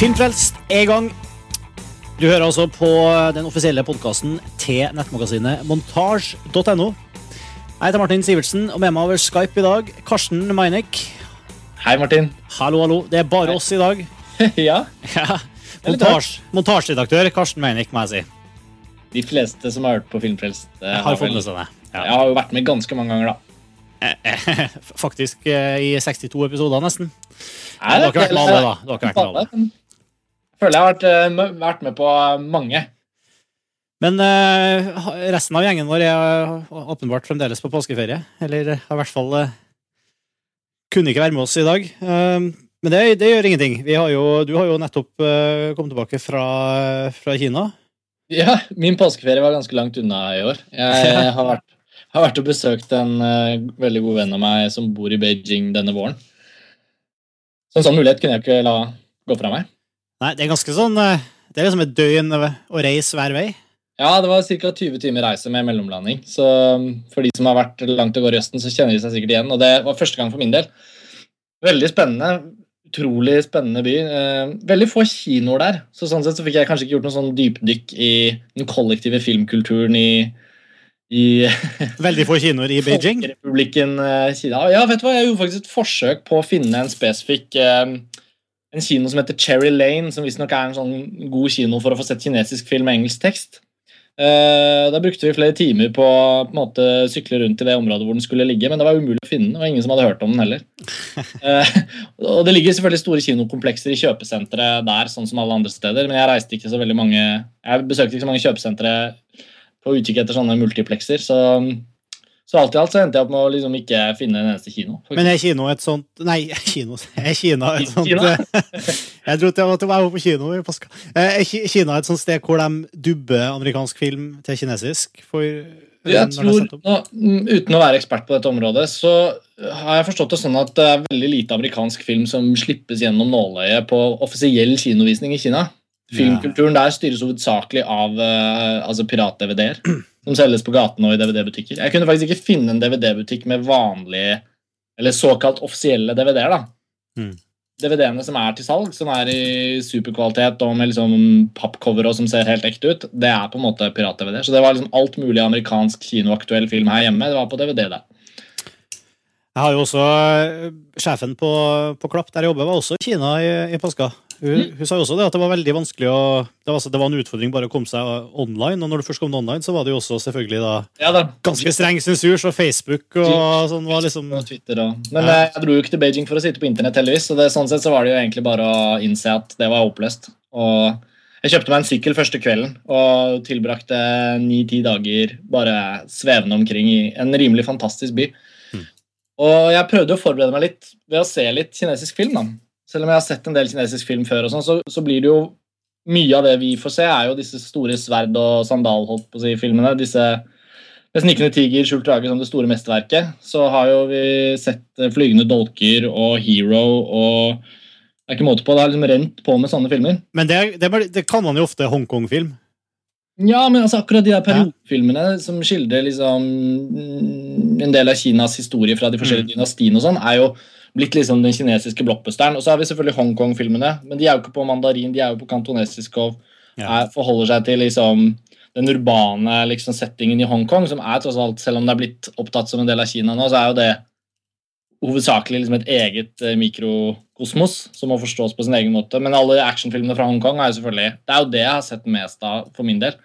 Filmfrelst er i gang. Du hører altså på den offisielle podkasten til nettmagasinet montasj.no. Jeg heter Martin Sivertsen, og med meg over Skype i dag, Karsten Meinek. Hei, Martin. Hallo, hallo. Det er bare oss i dag. ja, Ja. Montasj, Karsten Meinek, må jeg si. de fleste som har hørt på Filmfrelst, eh, Har fått vel- med seg det. Jeg har jo vært med ganske mange ganger, da. Faktisk eh, i 62 episoder, nesten. Nei, du har ikke vært med alle, da. Du har ikke vært med alle. Føler jeg har vært, eh, vært med på mange. Men eh, resten av gjengen vår er åpenbart fremdeles på påskeferie. Eller har i hvert fall eh, kunne ikke være med oss i dag. Eh, men det, det gjør ingenting. Vi har jo, du har jo nettopp eh, kommet tilbake fra, fra Kina. Ja, Min påskeferie var ganske langt unna i år. Jeg har vært, har vært og besøkt en eh, veldig god venn av meg som bor i Beijing denne våren. Så en sånn mulighet kunne jeg ikke la gå fra meg. Nei, det er ganske sånn eh, Det er liksom et døgn å reise hver vei. Ja, det var ca. 20 timer reise med mellomlanding. Så um, for de som har vært langt og går i Østen, så kjenner de seg sikkert igjen. Og det var første gang for min del. Veldig spennende. Utrolig spennende by. Eh, veldig få kinoer der. Så sånn sett så fikk jeg kanskje ikke gjort noe sånn dypdykk i den kollektive filmkulturen i, i Veldig få kinoer i Beijing. Folkerepublikken eh, Kina. Ja, vet du hva? Jeg gjorde faktisk et forsøk på å finne en spesifikk eh, en kino som heter Cherry Lane, som visstnok er en sånn god kino for å få sett kinesisk film med engelsk tekst. Uh, da brukte vi flere timer på å sykle rundt i det området hvor den skulle ligge, men det var umulig å finne den, og ingen som hadde hørt om den heller. Uh, og Det ligger selvfølgelig store kinokomplekser i kjøpesentre der, sånn som alle andre steder, men jeg reiste ikke så veldig mange Jeg besøkte ikke så mange kjøpesentre på utkikk etter sånne multiplekser, så, så alt i alt så endte jeg opp med å liksom ikke finne en eneste kino. faktisk. Men er kino et sånt Nei, kino Er Kina et sånt Kina? Jeg trodde jeg var på kino i påska. Eh, Er Kina et sånt sted hvor de dubber amerikansk film til kinesisk? For, Jeg tror, nå, mm, Uten å være ekspert på dette området, så har jeg forstått det sånn at det er veldig lite amerikansk film som slippes gjennom nåløyet på offisiell kinovisning i Kina. Filmkulturen der styres hovedsakelig av uh, altså pirat-DVD-er som selges på gaten og i DVD-butikker. Jeg kunne faktisk ikke finne en DVD-butikk med vanlige, eller såkalt offisielle DVD-er. da. Mm. DVD-ene som er til salg, som er i superkvalitet og med liksom pappcover og som ser helt ekte ut, det er på en måte pirat-DVD. Så det var liksom alt mulig amerikansk kinoaktuell film her hjemme. Det var på DVD der. Jeg har jo også eh, Sjefen på, på Klapp der jeg jobber, var også i Kina i, i påska. Hun, Mm. hun sa jo også det at det var veldig vanskelig å det var, altså, det var en utfordring bare å komme seg online. Og når du først kom online, så var det jo også selvfølgelig da Ja da. ganske streng sensur, så Facebook og sånn var liksom Og Twitter og... Men Ja. eh, jeg dro jo ikke til Beijing for å sitte på internett, heldigvis. Så det, sånn sett så var det jo egentlig bare å innse at det var oppløst. Og jeg kjøpte meg en sykkel første kvelden og tilbrakte ni-ti dager bare svevende omkring i en rimelig fantastisk by. Mm. Og jeg prøvde å forberede meg litt ved å se litt kinesisk film. da. Selv om jeg har sett en del kinesisk film før, og sånn, så, så blir det jo mye av det vi får se, er jo disse store sverd- og sandal holdt på å si, filmene. Disse med 'Snikende tiger', 'Skjult drage' som det store mesterverket. Så har jo vi sett eh, 'Flygende dolker' og 'Hero' og Det er ikke måte på. Det har liksom rent på med sånne filmer. Men det, det, det kan man jo ofte Hongkong-film. Ja, men altså akkurat de der periodefilmene som skildrer liksom mm, en del av Kinas historie fra de forskjellige dynastiene og sånn, er jo blitt liksom den kinesiske blockbusteren. Og så har vi selvfølgelig Hongkong-filmene, men de er jo ikke på mandarin, de er jo på kantonesisk og Ja. er, forholder seg til liksom den urbane liksom, settingen i Hongkong, som er tross alt, selv om det er blitt opptatt som en del av Kina nå, så er jo det hovedsakelig liksom et eget eh, mikrokosmos som må forstås på sin egen måte. Men alle actionfilmene fra Hongkong er jo selvfølgelig Det er jo det jeg har sett mest av for min del.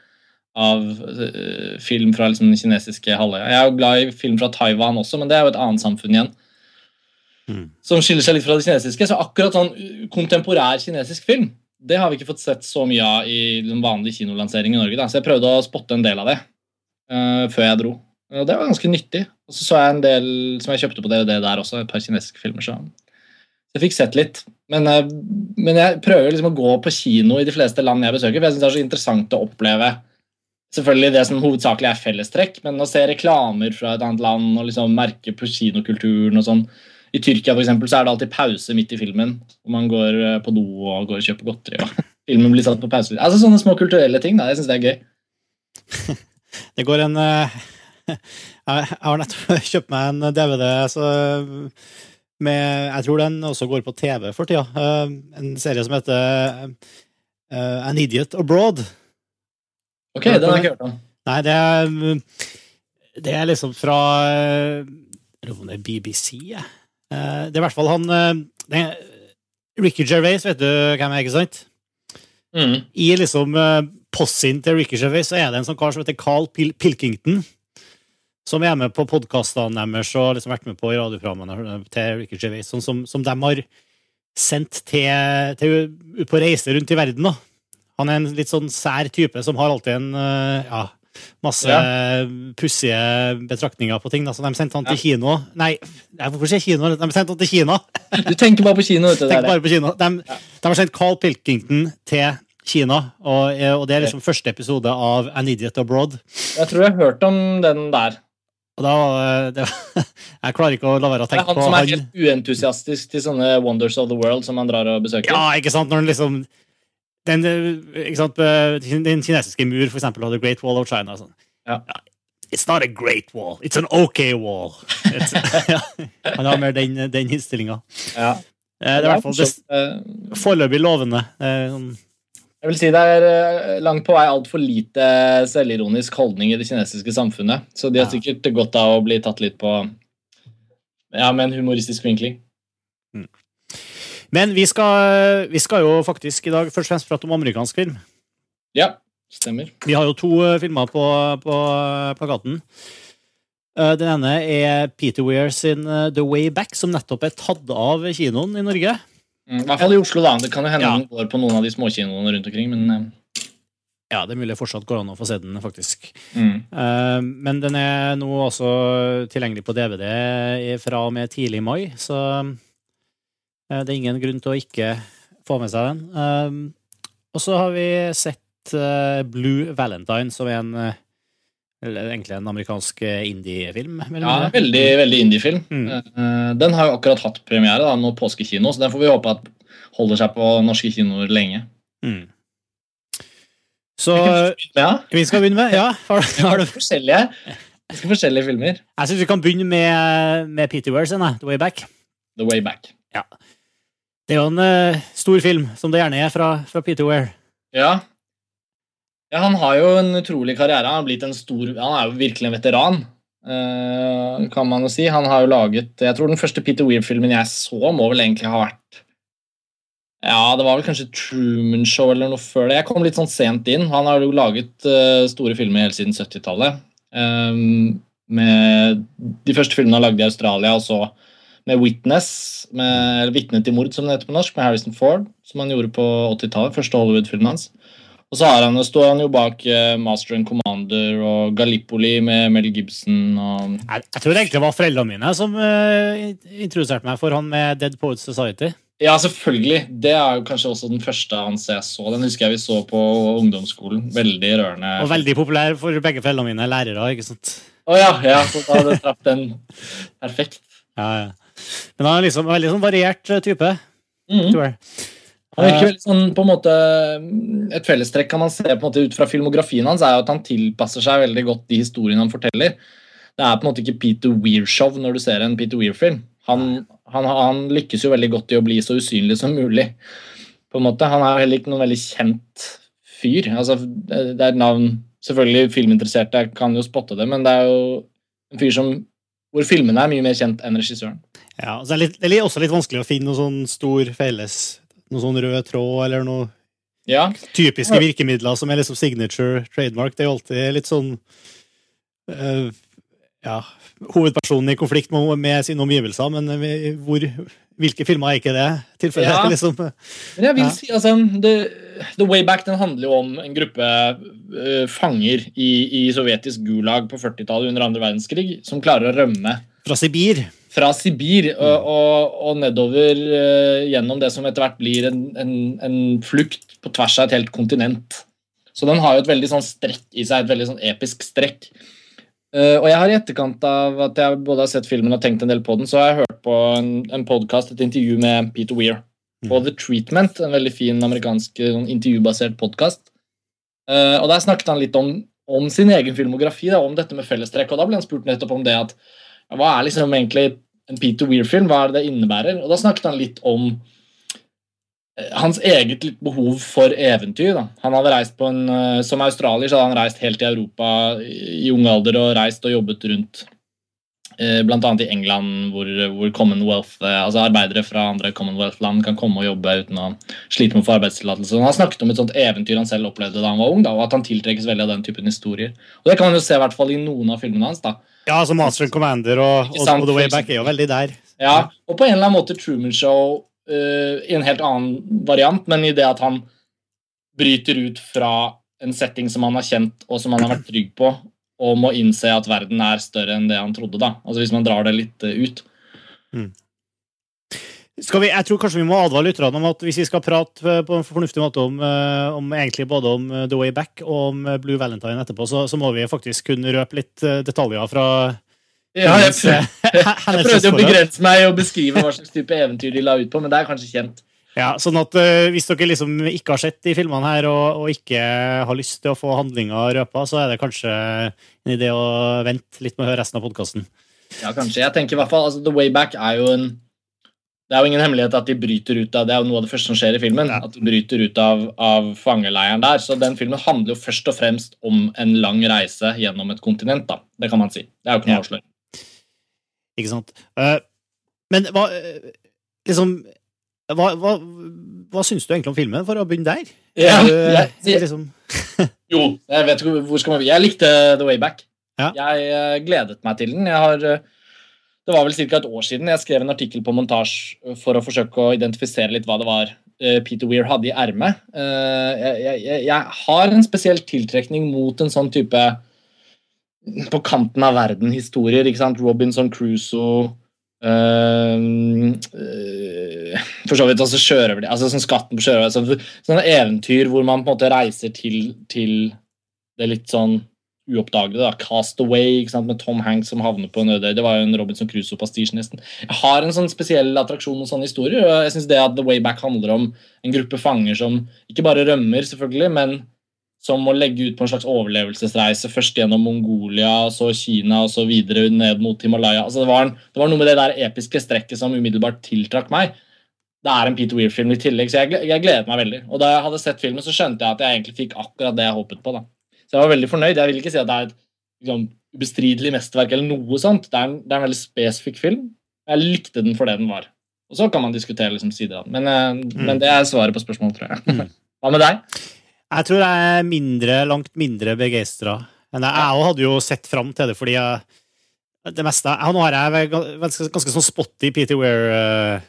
Av eh, film fra liksom, den kinesiske halvøya. Jeg er jo glad i film fra Taiwan også, men det er jo et annet samfunn igjen. Mm. Som skiller seg litt fra det kinesiske. Så akkurat sånn kontemporær kinesisk film, det har vi ikke fått sett så mye av i den vanlige kinolanseringen i Norge. Da. Så jeg prøvde å spotte en del av det uh, før jeg dro. Og det var ganske nyttig. Og så så jeg en del som jeg kjøpte på DVD der også, et par kinesiske filmer. Så jeg fikk sett litt. Men, uh, men jeg prøver liksom å gå på kino i de fleste land jeg besøker, for jeg syns det er så interessant å oppleve selvfølgelig det som hovedsakelig er fellestrekk, men å se reklamer fra et annet land og liksom merke på kinokulturen og sånn. I Tyrkia for eksempel, så er det alltid pause midt i filmen, og man går eh, på do og går og kjøper godteri. og filmen blir satt på pause. Altså Sånne små kulturelle ting. da, Jeg syns det er gøy. Det går en eh, Jeg har nettopp kjøpt meg en DVD, så Med, jeg tror den også går på TV for tida. Eh, en serie som heter An Idiot Abroad. Ok, den har jeg ikke hørt om. Nei, det er, det er liksom fra BBC, jeg. Eh, Det er i hvert fall han eh, det Ricky Gervais, vet du hvem er, ikke sant? Mm. I liksom possien til Ricky Gervais så er det en sånn kar som heter Carl Pil Pilkington. Som er med på podkastene deres og liksom vært med på i radioprogrammene til Ricky Gervais. Sånn som, som de har sendt til, til ut på reise rundt i verden. da. Han er en litt sånn sær type som har alltid en ja, masse pussige betraktninger på ting. da, Så de sendte han til kino. Nei, hvorfor sier jeg kino? De sendte han til Kina. Du tenker bare på kino. vet du. Det Tenk er bare på kino. De, Ja. de har sendt Carl Pilkington til Kina, og, eh, og det er liksom første episode av An Idiot Abroad. Jeg tror jeg har hørt om den der. Og da det, Jeg klarer ikke å la være å tenke på han. Det er han som er helt uentusiastisk til sånne Wonders of the World som han drar og besøker. Ja, ikke sant? Når han liksom den, eh, ikke sant, eh, den kinesiske mur, for eksempel, og The Great Wall of China. Sånn. Ja. It's not a great wall, it's an okay wall. It's, ja, han har mer den, den innstillinga. Ja. Eh, Det er i hvert fall det. Eh, foreløpig lovende. Eh, sånn- Jeg vil si det er eh, langt på vei altfor lite selvironisk holdning i det kinesiske samfunnet. Så de har sikkert godt av å bli tatt litt på Ja, med en humoristisk vinkling. Men vi skal, vi skal jo faktisk i dag først og fremst prate om amerikansk film. Ja, stemmer. Vi har jo to eh, filmer på, på plakaten. Eh, Den ene er Peter Weir sin eh, The Way Back, som nettopp er tatt av kinoen i Norge. Mm, I hvert fall i Oslo, da. Det kan jo hende Ja. den går på noen av de småkinoene rundt omkring, men eh, Ja, det er mulig fortsatt går an å få se den, faktisk. mm. Uh, Men den er nå også tilgjengelig på DVD fra og med tidlig mai, så eh, det er ingen grunn til å ikke få med seg den. Eh, Og så har vi sett eh, Blue Valentine, som er en eh, eller egentlig en amerikansk eh, indie-film. Ja, veldig veldig indie-film. Mm. Eh, Den har jo akkurat hatt premiere da, nå påskekino, så den får vi håpe at holder seg på norske kinoer lenge. Mm. Så Ja, vi skal begynne med Ja, har, har du forskjellige, ganske forskjellige filmer. Jeg syns vi kan begynne med, med Peter Weir The Way Back. The Way Back. Det er jo en eh, stor film, som det gjerne er fra, fra Peter Weir. Ja. ja, han har jo en utrolig karriere. Han en stor Han er jo virkelig en veteran, eh, kan man jo si. Han har jo laget Jeg tror den første Peter Weir-filmen jeg så, må vel egentlig ha vært Ja, det var vel kanskje Truman Show eller noe før det. Jeg kom litt sånn sent inn. Han har jo laget uh, store filmer helt siden 70-tallet. Um, med De første filmene han lagde i Australia, og så med Witness, med eller Vitne til mord, som det heter på norsk, med Harrison Ford, som han gjorde på 80-tallet. Første Hollywood-filmen hans. Og så har han, står han jo bak eh, Master and Commander og Gallipoli med Mel Gibson og Jeg, jeg tror egentlig det var foreldrene mine som uh, introduserte meg for han med Dead Poets Society. Ja, selvfølgelig. Det er jo kanskje også den første hans jeg så. Den husker jeg vi så på ungdomsskolen. Veldig rørende. Og veldig populær for begge foreldrene mine, lærere. ikke sant? Å ja, ja, så da hadde traff den perfekt. Ja, ja. Men han er liksom veldig sånn variert eh, type. Mm. tror jeg. Han virker veldig sånn, på en måte, Et fellestrekk kan man se på en måte ut fra filmografien hans, er jo at han tilpasser seg veldig godt de historiene han forteller. Det er på en måte ikke Peter Weir-show når du ser en Peter Weir-film. Han, han, han lykkes jo veldig godt i å bli så usynlig som mulig. på en måte. Han er heller ikke noen veldig kjent fyr. Altså, det er et navn Selvfølgelig filminteresserte kan jo spotte det, men det er jo en fyr som hvor filmene er mye mer kjent enn regissøren. Ja, altså det, er litt, det er også litt vanskelig å finne noe sånn stor felles Noe sånn rød tråd eller noe Ja, typiske virkemidler som er liksom signature trademark. Det er jo alltid litt sånn øh, Ja, hovedpersonen i konflikt med, med sine omgivelser, men eh, hvor, hvilke filmer er ikke det tilfellet? Ja. Liksom. Men jeg vil Ja. si, altså, the, the Way Back den handler jo om en gruppe øh, fanger i, i sovjetisk gulag på 40-tallet under andre verdenskrig som klarer å rømme Fra Sibir. Fra Sibir og, og, og nedover uh, gjennom det som etter hvert blir en, en, en flukt på tvers av et helt kontinent. Så den har jo et veldig sånn strekk i seg, et veldig sånn episk strekk. Uh, og jeg har i etterkant av at jeg både har sett filmen og tenkt en del på den, så har jeg hørt på en, en podkast, et intervju med Peter Weir på The Treatment, en veldig fin amerikansk sånn, intervjubasert podkast. Uh, og der snakket han litt om, om sin egen filmografi, da, om dette med fellestrekk. Og da ble han spurt nettopp om det at hva er liksom egentlig en Peter Weir-film, hva er det det innebærer? Og da snakket han litt om eh, hans eget behov for eventyr. Da. Han hadde reist på en, eh, Som australier så hadde han reist helt i Europa i ung alder og reist og jobbet rundt Bl.a. i England, hvor, hvor Commonwealth, altså arbeidere fra andre Commonwealth-land kan komme og jobbe uten å slite med å få arbeidstillatelse. Han har snakket om et sånt eventyr han selv opplevde da han var ung, da, og at han tiltrekkes veldig av den typen historier. Og Det kan man jo se i hvert fall i noen av filmene hans. da. Ja, altså Master and Commander og, og, og The Way Back er jo veldig der. Ja, og på en eller annen måte Truman Show uh, i en helt annen variant, men i det at han bryter ut fra en setting som han har kjent og som han har vært trygg på, og må innse at verden er større enn det han trodde. da. Altså Hvis man drar det litt uh, ut. Mm. Vi, jeg tror kanskje vi må advare lytterne om at hvis vi skal prate på en fornuftig måte om, eh, om egentlig både om eh, The Way Back og om eh, Blue Valentine etterpå, så, så må vi faktisk kunne røpe litt detaljer fra ja, jeg, prøv, jeg prøvde å begrense meg og beskrive hva slags type eventyr de la ut på, men det er kanskje kjent. Ja, sånn at uh, Hvis dere liksom ikke har sett de filmene her og, og, ikke har lyst til å få handlinga røpa, så er det kanskje en idé å vente litt med å høre resten av podkasten. Ja, kanskje. Jeg tenker i hvert fall, altså, The Way Back er jo en det er jo ingen hemmelighet at de bryter ut av det er jo noe av det første som skjer i filmen. Ja. At de bryter ut av, av fangeleiren der. Så den filmen handler jo først og fremst om en lang reise gjennom et kontinent. da. Det kan man si. Det er jo ikke noe ja. avsløring. Ikke sant. Uh, men hva Liksom Hva, hva, hva syns du egentlig om filmen, for å begynne der? Ja, jeg, jeg, liksom... jo, jeg vet ikke hvor skal man Jeg likte The Way Back. Ja. Jeg uh, gledet meg til den. Jeg har uh, det var vel ca. et år siden jeg skrev en artikkel på montasje for å forsøke å identifisere litt hva det var eh, Peter Weir hadde i ermet. Eh, jeg, jeg, jeg, har en spesiell tiltrekning mot en sånn type på kanten av verden-historier. ikke sant? Robinson Crusoe uh, For så vidt også sjørøver altså sånn Skatten på sjørøver. Altså, sånne eventyr hvor man på en måte reiser til, til det litt sånn uoppdagede. da, Castaway ikke sant, med Tom Hanks som havner på en øde Det var jo en Robinson Crusoe-pastisje, nesten. Jeg har en sånn spesiell attraksjon med sånne historier. og jeg synes det at The Way Back handler om en gruppe fanger som ikke bare rømmer, selvfølgelig, men som må legge ut på en slags overlevelsesreise. Først gjennom Mongolia, så Kina og så videre ned mot Himalaya. Altså, det, var en, det var noe med det der episke strekket som umiddelbart tiltrakk meg. Det er en Peter Weir-film i tillegg, så jeg, jeg gledet meg veldig. Og da jeg hadde sett filmen, så skjønte jeg at jeg egentlig fikk akkurat det jeg håpet på. da. Så jeg var veldig fornøyd. Jeg vil ikke si at det er et liksom, ubestridelig mesterverk, eller noe sånt. Det er, en, det er, en, veldig spesifikk film. Jeg likte den for det den var. Og så kan man diskutere liksom, sider av den. Men, uh, mm. men, det er svaret på spørsmålet, tror jeg. Mm. Hva med deg? Jeg tror jeg er mindre, langt mindre begeistra. Men jeg, jeg hadde jo sett fram til det, fordi jeg, det meste jeg, Nå har jeg ganske, ganske sånn spotty Peter Weir uh,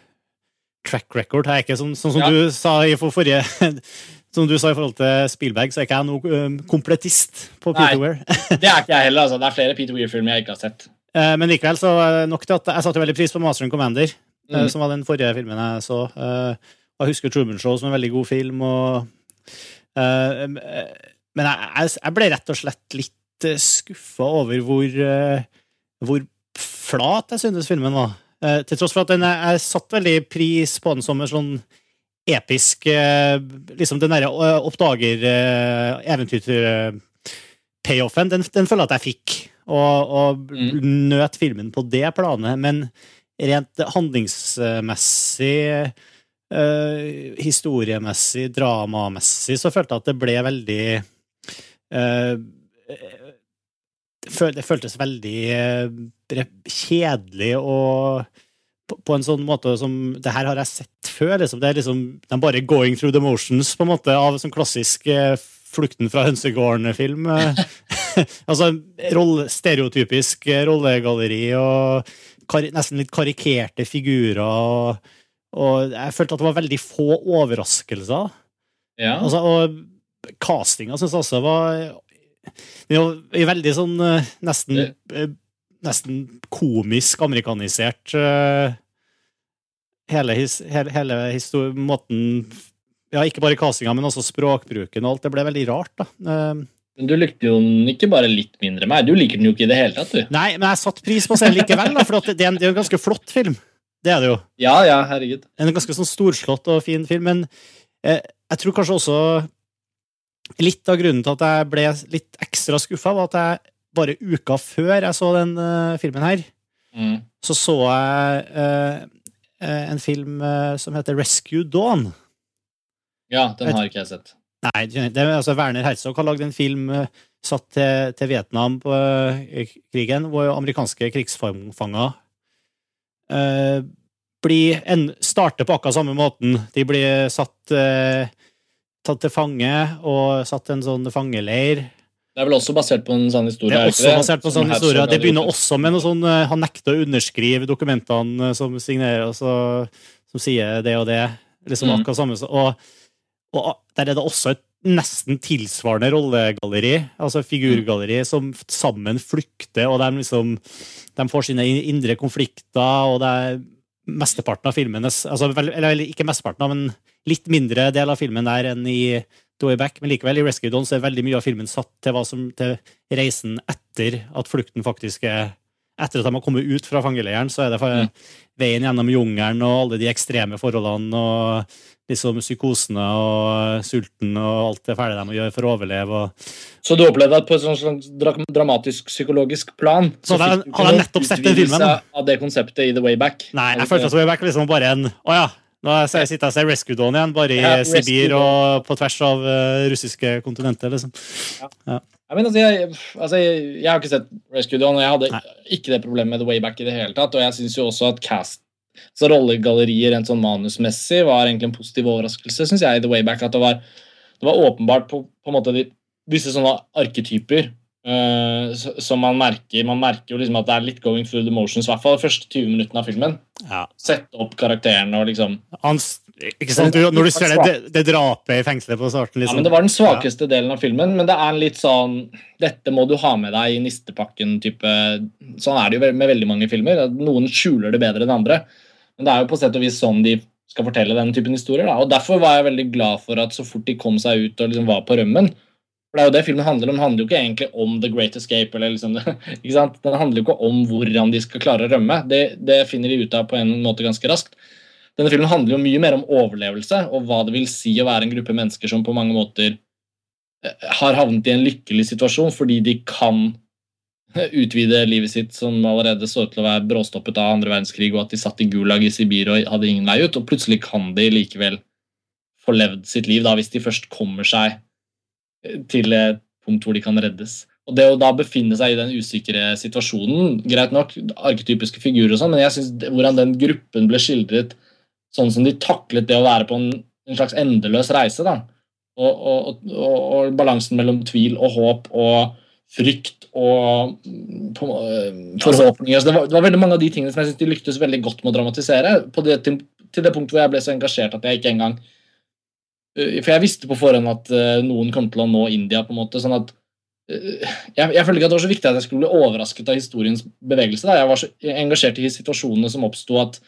track record. Jeg er ikke sånn, sånn som ja. du sa i forrige som du sa i forhold til Spielberg, så er ikke jeg noe um, komplettist på Peter Weir. det er ikke jeg heller. altså. Det er flere Peter Weir-filmer jeg ikke har sett. Uh, men likevel så nok til at jeg satte veldig pris på Master and Commander, mm. som var den forrige filmen jeg så. Jeg husker Truman Show som en veldig god film. Og, men jeg, jeg, ble rett og slett litt skuffa over hvor, hvor flat jeg syntes filmen var. til tross for at den, jeg satte veldig pris på den som en sånn episk eh, liksom Den derre eh, oppdager-eventyr-payoffen, eh, den, den, føler jeg at jeg fikk. Og, og mm. nøt filmen på det planet. Men rent handlingsmessig, uh, historiemessig, dramamessig, så følte jeg at det ble veldig uh, Det føltes veldig kjedelig og på, en sånn måte som Det her har jeg sett før. Liksom. Det er liksom de bare going through the motions på en måte av sånn klassisk eh, Flukten fra hønsegården-film. Eh. altså rolle, stereotypisk eh, rollegalleri og nesten litt karikerte figurer. Og, og, jeg følte at det var veldig få overraskelser. Ja. Altså, og castinga syns jeg også var, var veldig sånn nesten nesten komisk amerikanisert uh, hele, his, hele, hele måten Ja, ikke bare castinga, men også språkbruken og alt. Det ble veldig rart, da. Men du likte jo den ikke bare litt mindre meg. Du liker den jo ikke i det hele tatt, du. Nei, men jeg satte pris på å se den likevel, da, for det er, en, det er en ganske flott film. Det er det jo. Ja, ja, herregud. En ganske sånn storslått og fin film, men eh, jeg tror kanskje også litt av grunnen til at jeg ble litt ekstra skuffa, var at jeg bare uka før jeg så den uh, filmen her, Mm. så så jeg uh, en film uh, som heter Rescue Dawn. Ja, den har ikke jeg sett. Nei, det er, altså Werner Herzog har lagd en film satt til, til Vietnam på krigen, hvor amerikanske krigsfanger eh, blir en, starter på akkurat samme måten. De blir satt eh, tatt til fange og satt i en sånn fangeleir. Det er vel også basert på en sånn historie? Det er også basert på en sånn historie. Det begynner også med noe sånn eh, Han nekter å underskrive dokumentene eh, som signerer, så, som sier det og det. Liksom Mm. akkurat samme. Og, og der er det også et nesten tilsvarende rollegalleri, altså figurgalleri, som sammen flykter, og de liksom De får sine indre konflikter, og det er mesteparten av filmen altså, Eller ikke mesteparten, men litt mindre del av filmen der enn i The Back, men likevel, i Rescue Dawn så er veldig mye av filmen satt til, som, til reisen etter at flukten faktisk er Etter at de har kommet ut fra fangeleiren, så er det Mm. veien gjennom jungelen og alle de ekstreme forholdene og liksom psykosene og sulten og alt det fæle de må gjøre for å overleve. Og... Så du opplevde at på et sånt dramatisk psykologisk plan Så så hadde jeg nettopp sett den filmen, av det konseptet i The Way Back? Nei, jeg følte at Way Back liksom bare en Å ja, nå sitter jeg og ser Rescue Dawn igjen, bare i Ja, Sibir og på tvers av uh, russiske kontinenter, liksom. Jeg, mener, altså, jeg, altså, jeg, jeg har ikke sett Rescue Dawn, og jeg hadde Nei. ikke det problemet med The Wayback i det hele tatt. Og jeg syns jo også at cast så rollegallerier rent sånn manusmessig var egentlig en positiv overraskelse, syns jeg, i The Wayback. At det var, det var åpenbart på, på en måte de, visse sånne arketyper som man merker. Man merker jo liksom at det er litt going through the motions, i hvert fall de første 20 minuttene av filmen. Ja. Sette opp karakterene og liksom Han, ikke sant? Du, når du ser det, det, drapet i fengselet på starten, Ja, liksom. men Det var den svakeste delen av filmen, men det er en litt sånn Dette må du ha med deg i nistepakken-type Sånn er det jo med veldig mange filmer. Noen skjuler det bedre enn andre. Men det er jo på sett og vis sånn de skal fortelle den typen historier. Da. Og Derfor var jeg veldig glad for at så fort de kom seg ut og liksom var på rømmen For det er jo det filmen handler om. Den handler jo ikke egentlig om The Great Escape. liksom? Den handler jo ikke om hvordan de skal klare å rømme. Det, det finner de ut av på en måte ganske raskt. Denne filmen handler jo mye mer om overlevelse og hva det vil si å være en gruppe mennesker som på mange måter eh, har havnet i en lykkelig situasjon fordi de kan utvide livet sitt, som allerede så ut til å være bråstoppet av andre verdenskrig, og at de satt i Gulag i Sibir og hadde ingen vei ut, og plutselig kan de likevel få levd sitt liv da, hvis de først kommer seg eh, til et punkt hvor de kan reddes. Og Det å da befinne seg i den usikre situasjonen Greit nok, arketypiske figurer og sånn, men jeg synes det- hvordan den gruppen ble skildret sånn som de taklet det å være på en, en slags endeløs reise. da. Og, og, og, og balansen mellom tvil og håp og frykt og mm, på, øh, forhåpninger. Det, var, det var veldig mange av de tingene som jeg synes de lyktes veldig godt med å dramatisere. Det, til, til det punktet hvor jeg ble så engasjert at jeg ikke engang For jeg visste på forhånd at øh, noen kom til å nå India. på en måte, sånn at øh, jeg, jeg følte ikke at det var så viktig at jeg skulle bli overrasket av historiens bevegelse. Da. Jeg var så engasjert i situasjonene som oppsto at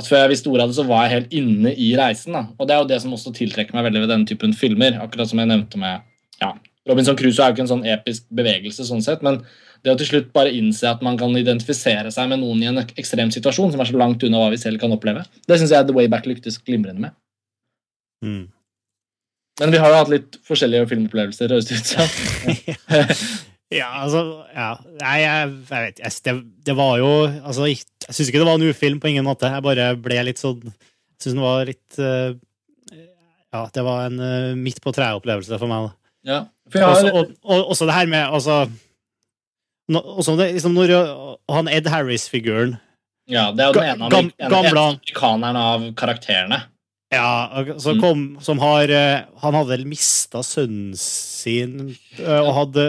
at før jeg visste ordet av det, så var jeg helt inne i reisen. da. Og Det er jo det som også tiltrekker meg veldig ved denne typen filmer. Akkurat som jeg nevnte med ja, Robinson Crusoe er jo ikke en sånn episk bevegelse, sånn sett, men det å til slutt bare innse at man kan identifisere seg med noen i en ekstrem situasjon som er så langt unna hva vi selv kan oppleve, det syns jeg The Way Back lyktes glimrende med. Mm. Men vi har jo hatt litt forskjellige filmopplevelser, høres det ut som. Ja, altså ja. Nei, jeg, jeg vet ikke. det, det var jo altså, Jeg, jeg syns ikke det var en ufilm på ingen måte. Jeg bare ble litt sånn Jeg syns den var litt uh, Ja, det var en uh, midt på treet-opplevelse for meg. da. Ja. For jeg Også, og, og også det her med altså, nå- også det, liksom når han Ed Harris-figuren ja, det er jo den ene, gamle- ene amerikaneren av karakterene. Ja, Mm. kom, som har eh, Han hadde vel mista sønnen sin eh, og hadde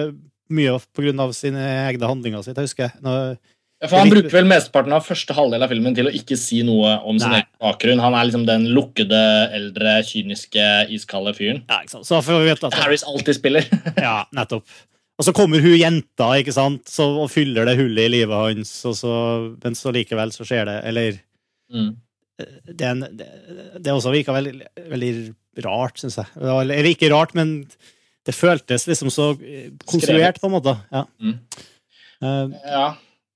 mye av sine egne handlinger sitt, jeg husker. jeg. Ja, for Han er bruker vel mesteparten av første halvdel av filmen til å ikke si noe om sin Nei. egen bakgrunn. Han er liksom den lukkede, eldre, kyniske, iskalde fyren. ja, ikke sant? Så får vi vite at Harris alltid spiller. Ja, nettopp. Og så kommer hun jenta ikke sant? Så, og fyller det hullet i livet hans, og så, men så likevel så skjer det Eller Mm. Det, er en, det, også virka veldig, veldig rart, syns jeg. Eller ikke rart, men det føltes liksom så eh, konstruert, på en måte. Ja. Mm. Uh, Ja,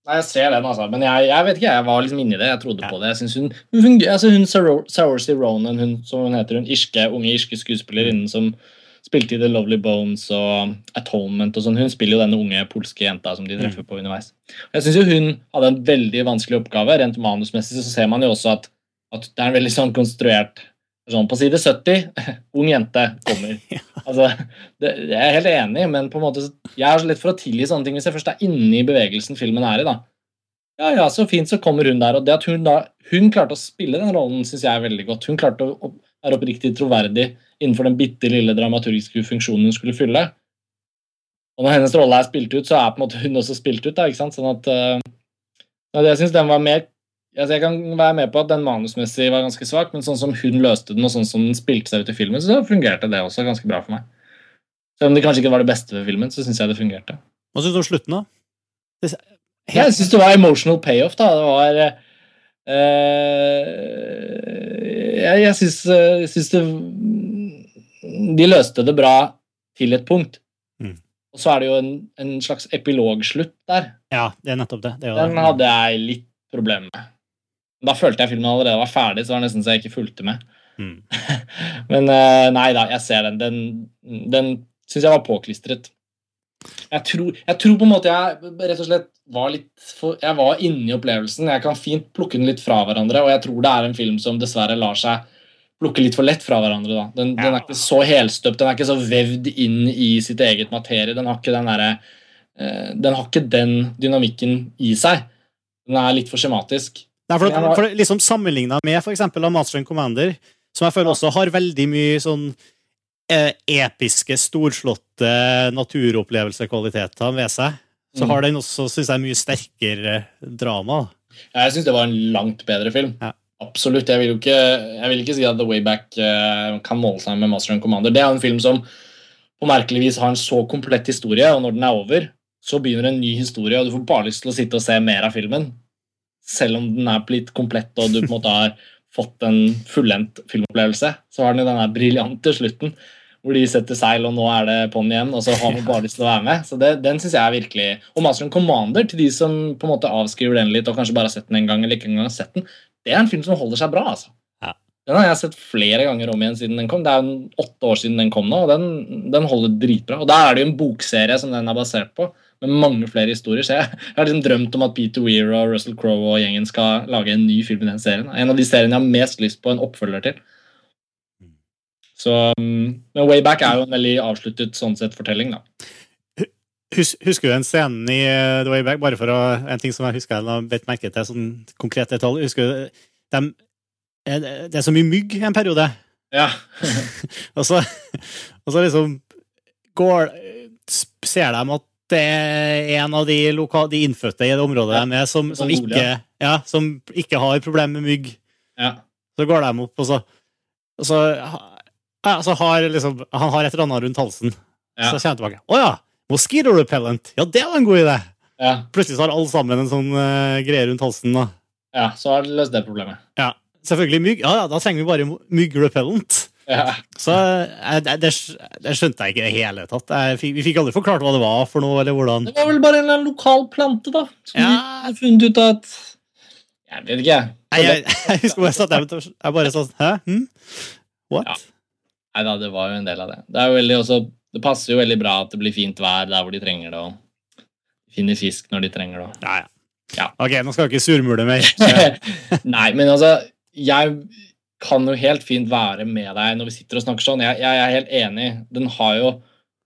Nei, jeg ser den, altså. Men jeg, jeg vet ikke, jeg var liksom inni det. Jeg trodde Ja. på det. Jeg synes hun, hun, altså hun Saoirse Ronan, hun, som hun heter, hun irske, unge irske skuespillerinnen som, spilte i The Lovely Bones og Atonement og sånn. Hun spiller jo denne unge polske jenta som de Mm. treffer på underveis. Jeg syns hun hadde en veldig vanskelig oppgave. Rent manusmessig så ser man jo også at, at det er en veldig sånn konstruert sånn På side 70 ung jente kommer. Altså, det, jeg er helt enig, men på en måte jeg er så lett for å tilgi sånne ting hvis jeg først er inne i bevegelsen filmen er i. da. Ja, ja, så fint, så kommer hun der. Og det at hun da hun klarte å spille den rollen, syns jeg er veldig godt. Hun klarte å å være oppriktig troverdig innenfor den bitte lille dramaturgiske funksjonen hun skulle fylle. Og når hennes rolle er spilt ut, så er på en måte hun også spilt ut. da, ikke sant? Sånn at uh, Jeg syns den var mer altså Jeg kan være med på at den manusmessig var ganske svak, men sånn som hun løste den, og sånn som den spilte seg ut i filmen, så fungerte det også ganske bra for meg. Selv om det kanskje ikke var det beste ved filmen, så syns jeg det fungerte. Hva syns du om slutten, da? Det, Jeg syns det var emotional payoff, da. Det var eh, Jeg, jeg syns, jeg syns det De løste det bra til et punkt. Mm. Og så er det jo en, en slags epilogslutt der. ja, det er nettopp det. det Den hadde jeg litt problemer med. Da følte jeg filmen allerede var ferdig, så var det nesten så jeg ikke fulgte med. Mm. Men eh, nei da, jeg ser den. Den, den syns jeg var påklistret. Jeg tror, jeg tror på en måte jeg rett og slett var litt for, Jeg var inne i opplevelsen. Jeg kan fint plukke den litt fra hverandre, og jeg tror det er en film som dessverre lar seg plukke litt for lett fra hverandre. da. Den, den er ikke så helstøpt, den er ikke så vevd inn i sitt eget materie. Den har ikke den der, eh, Den har ikke den dynamikken i seg. Den er litt for skjematisk. Nei, for, at, for liksom Sammenligna med eksempel Master and Commander, som jeg føler også har veldig mye sånn eh, episke, storslåtte naturopplevelseskvaliteter ved seg, så Mm. har den også, synes jeg, mye sterkere drama. Jeg syns det var en langt bedre film. Ja. Absolutt. Jeg vil jo ikke, jeg vil ikke si at The Way Back eh, kan måle seg med Master and Commander. Det er en film som på merkelig vis har en så komplett historie, og når den er over, så begynner en ny historie, og du får bare lyst til å sitte og se mer av filmen. Selv om den er blitt komplett, og du på en måte har fått en fullendt filmopplevelse, så har den jo den der briljante slutten hvor de setter seil, og nå er det på'n igjen, og så har man bare lyst til å være med. Så det, Den synes jeg er virkelig Og Master and Commander, til de som på en måte avskriver den litt, og kanskje bare har sett den en gang, eller ikke engang har sett den, det er en film som holder seg bra. altså. Ja. Den har jeg sett flere ganger om igjen siden den kom. Det er jo åtte år siden den kom nå, og den, den holder dritbra. Og Da er det jo en bokserie som den er basert på, med mange flere historier. Så jeg, jeg har liksom drømt om at Peter Weir og Russell Crowe og gjengen skal lage en ny film i den serien. En av de seriene jeg har mest lyst på en oppfølger til. Så, men Wayback er jo en veldig avsluttet sånn sett fortelling, da. Hus, husker du den scenen i uh, The Way Back? Bare for å, en ting som jeg husker jeg har bedt merke til, sånn konkret detalj. Husker du dem, eh, Det er så mye mygg en periode. Ja. Og så, og så liksom går, ser de at det er en av de, de innfødte i det området Ja, de er, som, som, ikke, ja, som ikke har problemer med mygg. ja. Så går de opp, og så, og så, ja, så har liksom, han har et eller annet rundt halsen. Så kommer han tilbake. Å ja! Mosquito repellent! Ja, det var en god idé! ja. Plutselig så har alle sammen en sånn uh, greie rundt halsen. da. ja så har det løst det problemet. Ja, Selvfølgelig mygg. Ja, ja, da trenger vi bare myggrepellent. Ja. Så eh, det, skjønte jeg ikke i det hele tatt. Fikk, vi fikk aldri forklart hva det var for noe, eller hvordan. Det var vel bare en eller annen lokal plante, da. Som Ja. de funnet ut at Jeg vet ikke. Nei, jeg, jeg husker bare at jeg, jeg bare sånn Hæ? Hm? What? Ja. Nei da, det var jo en del av det. Det, veldig også, det passer jo veldig bra at det blir fint vær der hvor de trenger det, og finner fisk når de trenger det. Ja, ja. Ja. Ok, nå skal jeg ikke surmule mer. Nei, men altså Jeg kan jo helt fint være med deg når vi sitter og snakker sånn. Jeg, jeg er helt enig. Den har jo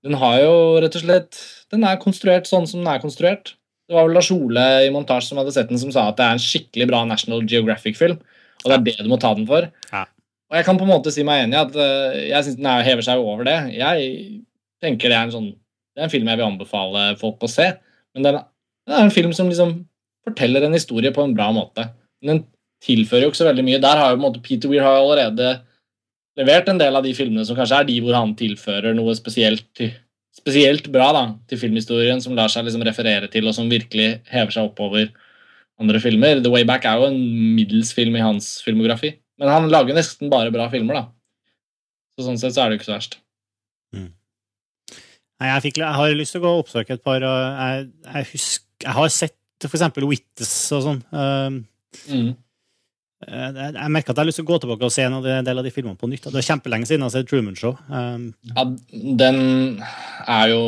Den har jo rett og slett Den er konstruert sånn som den er konstruert. Det var vel Lars Ole i montasje som hadde sett den, som sa at det er en skikkelig bra National Geographic-film. Og det er det du må ta den for. Ja. Og jeg kan på en måte si meg enig i at eh, jeg syns den er, hever seg over det. Jeg tenker det er en sånn Det er en film jeg vil anbefale folk å se. Men den, den er en film som liksom forteller en historie på en bra måte. Men den tilfører jo ikke så veldig mye. Der har jo på en måte Peter Weir har allerede levert en del av de filmene som kanskje er de hvor han tilfører noe spesielt, spesielt bra da, til filmhistorien, som lar seg liksom referere til, og som virkelig hever seg oppover andre filmer. The Way Back er jo en middels film i hans filmografi, men han lager nesten bare bra filmer, da. Så sånn sett så er det jo ikke så verst. Nei, jeg, fikk, jeg har lyst til å gå og oppsøke et par. Jeg, jeg, husker, jeg har sett for eksempel Wittes og sånn. Um, Mm. Eh, jeg, merker at jeg har lyst til å gå tilbake og se en, del av de filmene på nytt. Det er kjempelenge siden jeg har sett Truman Show. Um, Ja, den er jo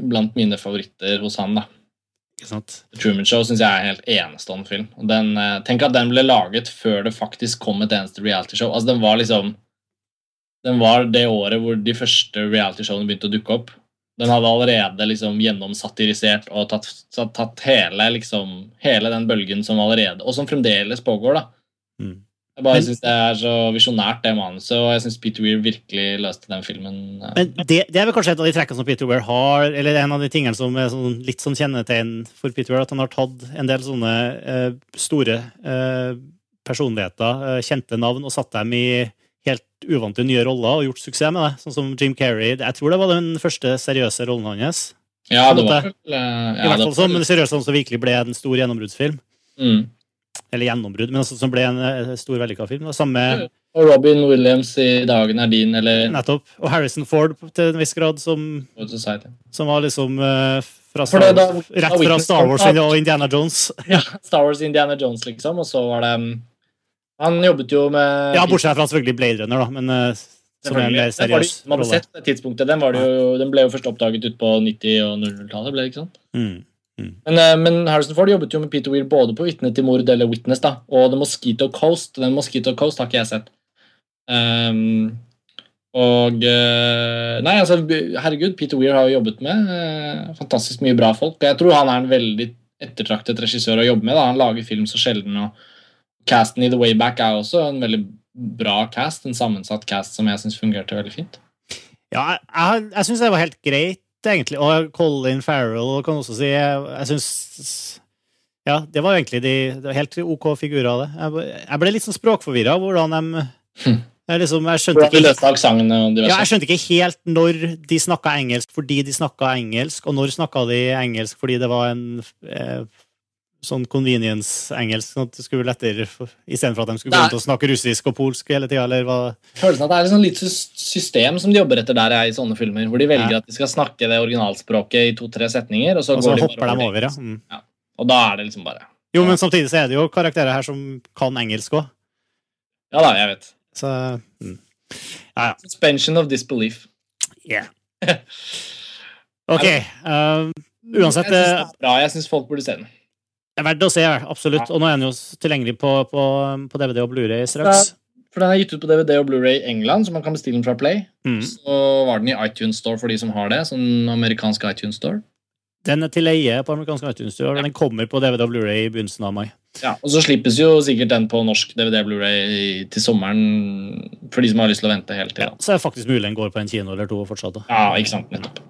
blant mine favoritter hos han, da. Truman Show syns jeg er en helt enestående film. Den, eh, tenk at den ble laget før det faktisk kom et eneste realityshow. Altså, den var liksom Den var det året hvor de første realityshowene begynte å dukke opp. Den hadde allerede liksom gjennomsatirisert og tatt, tatt hele, liksom, hele den bølgen som allerede Og som fremdeles pågår, da. Mm. Jeg bare syns Det er så visjonært, det manuset, og jeg syns Peter Weir virkelig løste den filmen. eh, Men det, det er vel kanskje et av de trekkene som Peter Weir har, eller en av de tingene som er sånn, litt sånn kjennetegn for Peter Weir, at han har tatt en del sånne eh, store eh, personligheter, eh, kjente navn, og satt dem i helt uvante nye roller og gjort suksess med det. Sånn som Jim Carrey. Jeg tror det var den første seriøse rollen hans. ja, det var vel ja, I hvert fall sånn, men seriøst sånn som virkelig ble en stor gjennombruddsfilm. mm. Eller gjennombrudd, men altså, som ble en eh, stor vellykka film. da. Samme Og Robin Williams i 'Dagen er din' eller nettopp. Og Harrison Ford til en viss grad, som, som var liksom uh, fra Star, det da- rett fra Star Wars og Indiana Jones. Ja, Star Wars Indiana Jones, liksom, og så var det um, Han jobbet jo med Ja, bortsett fra selvfølgelig Blade Runner, da, men uh, som er en mer seriøs man hadde sett det tidspunktet. Den, jo, den ble jo først oppdaget ut på 90- og 00-tallet. ble det ikke sant? Mm. Men, eh, men Harrison Ford jobbet jo med Peter Weir både på 'Vitne til mord' eller 'Witness'. da, Og The Mosquito Coast. Den Mosquito Coast har ikke jeg sett. Um, og eh, Nei, altså, herregud, Peter Weir har jo jobbet med eh, fantastisk mye bra folk. og Jeg tror han er en veldig ettertraktet regissør å jobbe med. da, Han lager film så sjelden. og Casten i The Way Back er også en veldig bra cast. En sammensatt cast som jeg syns fungerte veldig fint. Ja, jeg, jeg, syns det var helt greit, egentlig. Og Colin Farrell kan også si Jeg, jeg syns Ja, det var egentlig de, det var helt OK figurer det. Jeg, jeg ble litt sånn språkforvirra av hvordan de Hm. jeg, liksom, jeg, skjønte ikke, ja, jeg skjønte ikke helt når de snakka engelsk fordi de snakka engelsk, og når snakka de engelsk fordi det var en eh, sånn convenience-engelsk, sånn at det skulle bli lettere for- istedenfor at de skulle gå rundt og snakke russisk og polsk hele tida, eller hva Følelsen av at det er et sånn litt system som de jobber etter der er i sånne filmer, hvor de velger Ja. at de skal snakke det originalspråket i to-tre setninger, og så, Og så går de hopper de over ja. Mm. Og da er det liksom bare Jo, men samtidig så er det jo karakterer her som kan engelsk òg. Ja da, jeg vet. Så mm. Suspension of disbelief. yeah. Ok. Uh, uansett, Jeg syns folk burde se den. Er verdt å se, absolutt. Og nå er den jo tilgjengelig på, på, på DVD og Blu-ray straks. For den er gitt ut på DVD og Blu-ray i England, så man kan bestille den fra Play. Mm. Så var den i iTunes Store for de som har det. Sånn amerikansk iTunes Store. Den er til leie på amerikansk iTunes Store, og den kommer på DVD og Blu-ray i begynnelsen av mai. Ja, Og så slippes jo sikkert den på norsk DVD og Blu-ray til sommeren for de som har lyst til å vente hele tida. Ja, så er det faktisk mulig den går på en kino eller to fortsatt. Da. Ja, ikke sant, nettopp.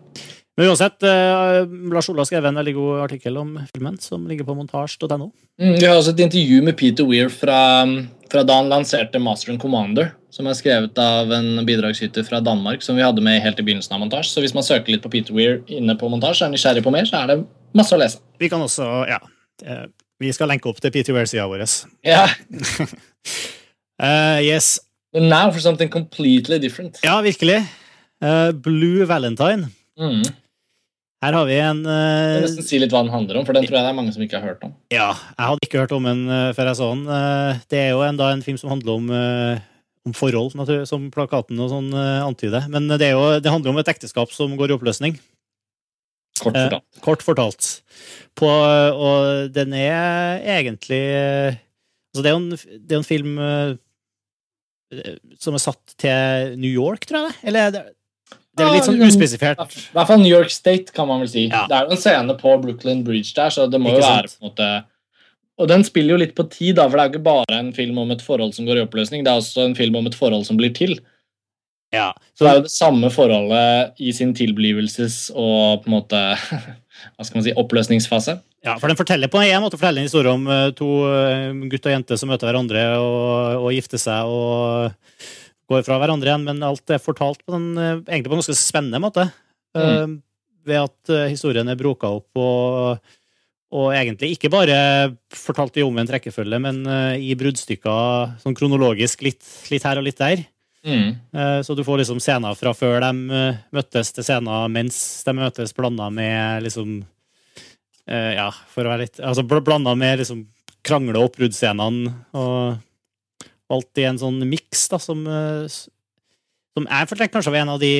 Men uansett, eh, Lars Ola skrev en veldig god artikkel om filmen, som ligger på montasj.no. Mm, vi har også et intervju med Peter Weir fra, fra da han lanserte Master and Commander, som er skrevet av en bidragsyter fra Danmark, som vi hadde med helt i begynnelsen av montasj. Så hvis man søker litt på Peter Weir inne på montasj, er nysgjerrig på mer, så er det masse å lese. Vi kan også, ja eh, Vi skal lenke opp til Peter Weir-sida vår. Ja. uh, yes. But now for something completely different. Ja, virkelig. Uh, Blue Valentine. Mm. Her har vi en Jeg eh, nesten si litt hva den handler om, for den tror jeg det er mange som ikke har hørt om. Ja, jeg hadde ikke hørt om den uh, før jeg så den. Uh, Det er jo en, da en film som handler om, om forhold, natur- som plakaten og sånn antyder. Men det, er jo, det handler om et ekteskap som går i oppløsning. Kort fortalt. Kort fortalt. På, og den er egentlig Altså, det er jo en, det er en film som er satt til New York, tror jeg det? Eller det, er litt sånn uspesifert. I hvert fall New York State, kan man vel si. Ja. Det er jo en scene på Brooklyn Bridge der, så det må jo være sant? på en måte Og den spiller jo litt på tid, da, for det er jo ikke bare en film om et forhold som går i oppløsning, det er også en film om et forhold som blir til. Ja. Så det er jo det samme forholdet i sin tilblivelses- og på en måte hva skal man si, oppløsningsfase. Ja, for den forteller på en måte forteller en historie om eh, to eh, gutt og jente som møter hverandre og, og gifter seg og går fra hverandre igjen, men alt er fortalt på en, eh, egentlig på en ganske spennende måte. Eh, ved at eh, historien er broka opp og, og egentlig ikke bare fortalt i omvendt rekkefølge, men i bruddstykker sånn kronologisk litt, litt her og litt der. Mm. Så du får liksom scener fra før de møttes, til scener mens de møtes, blanda med liksom Ja, for å være litt Altså bl- blanda med liksom krangle- og oppbruddsscenene og valgt i en sånn miks da, som, eh, som jeg følte kanskje var en av de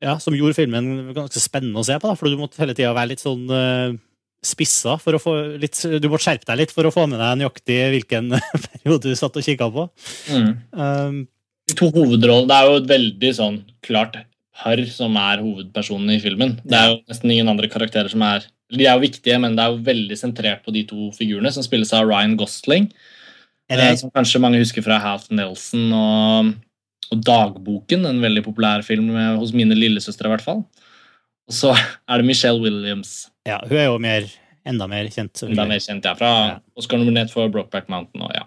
ja, som gjorde filmen ganske spennende å se på. da, For du måtte hele tida være litt sånn eh, spissa for å få litt Du måtte skjerpe deg litt for å få med deg nøyaktig hvilken periode du satt og kikka på. Mm. Um, De to hovedrollene Det er jo et veldig sånn klart par som er hovedpersonene i filmen. Det er jo nesten ingen andre karakterer som er De er jo viktige, men det er jo veldig sentrert på de to figurene, som spilles av Ryan Gosling. Eh, det, Som kanskje mange husker fra Half Nelson og, og Dagboken, en veldig populær film hos mine lillesøstre, i hvert fall. Og så er det Michelle Williams. ja, hun er jo mer, enda mer kjent. Enda mer kjent, ja. Fra Ja. Oscar nominert for Brokeback Mountain. Og, ja.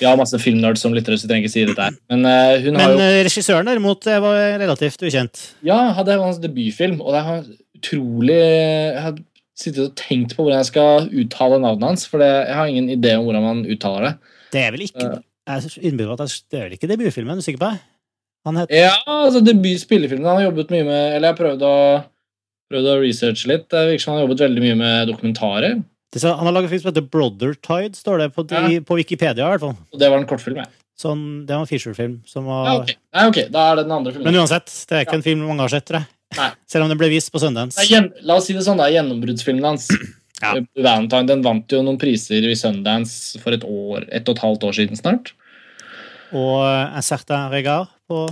Vi har masse filmnerds som lyttere, så trenger ikke si dette her. Men uh, hun har Men jo eh, regissøren derimot var relativt ukjent. Ja, det var hans debutfilm, og det er utrolig sittet og tenkt på hvordan jeg skal uttale navnet hans, for det, jeg har ingen idé om hvordan man uttaler det. Det er vel ikke Jeg innbiller at det er vel ikke debutfilmen, er sikker på det? Han het Ja, altså debut spillefilmen Han har jobbet mye med Eller jeg har prøvd å, prøvde å researche litt. Det virker som han har jobbet veldig mye med dokumentarer. det Han har laget film som heter Brother Tide, står det på, de, på Wikipedia. i hvert fall. Og det var en kortfilm, ja. Sånn, det var en. Som var, ja ok. Nei, ok, Da er det den andre filmen. Men uansett, det er ikke en film mange har sett, jeg. Nei. Selv om den ble vist på Sundance. La oss si det sånn, er gjennombruddsfilmen hans. Ja. Valentine den vant jo noen priser i Sundance for et år, et og et halvt år siden snart. Og En certain regard på,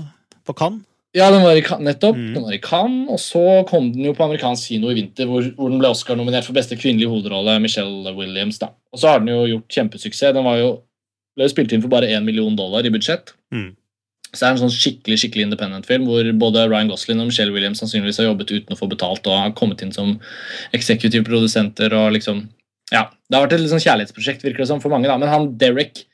på Cannes. Ja, den var i, Cannes- nettopp. Mm. Den var i Cannes, og så kom den jo på amerikansk kino i vinter, hvor, hvor den ble Oscar-nominert for beste kvinnelige hovedrolle, Michelle Williams. da. Og så har den jo gjort kjempesuksess. Den var jo, ble jo spilt inn for bare 1 million dollar i budsjett. Mm. Så det er en sånn skikkelig skikkelig independent-film hvor både Ryan Gosling og Michelle Williams sannsynligvis har jobbet uten å få betalt og har kommet inn som eksekutive produsenter. og liksom, ja, Det har vært et sånn kjærlighetsprosjekt virker det som for mange. da, Men han Derek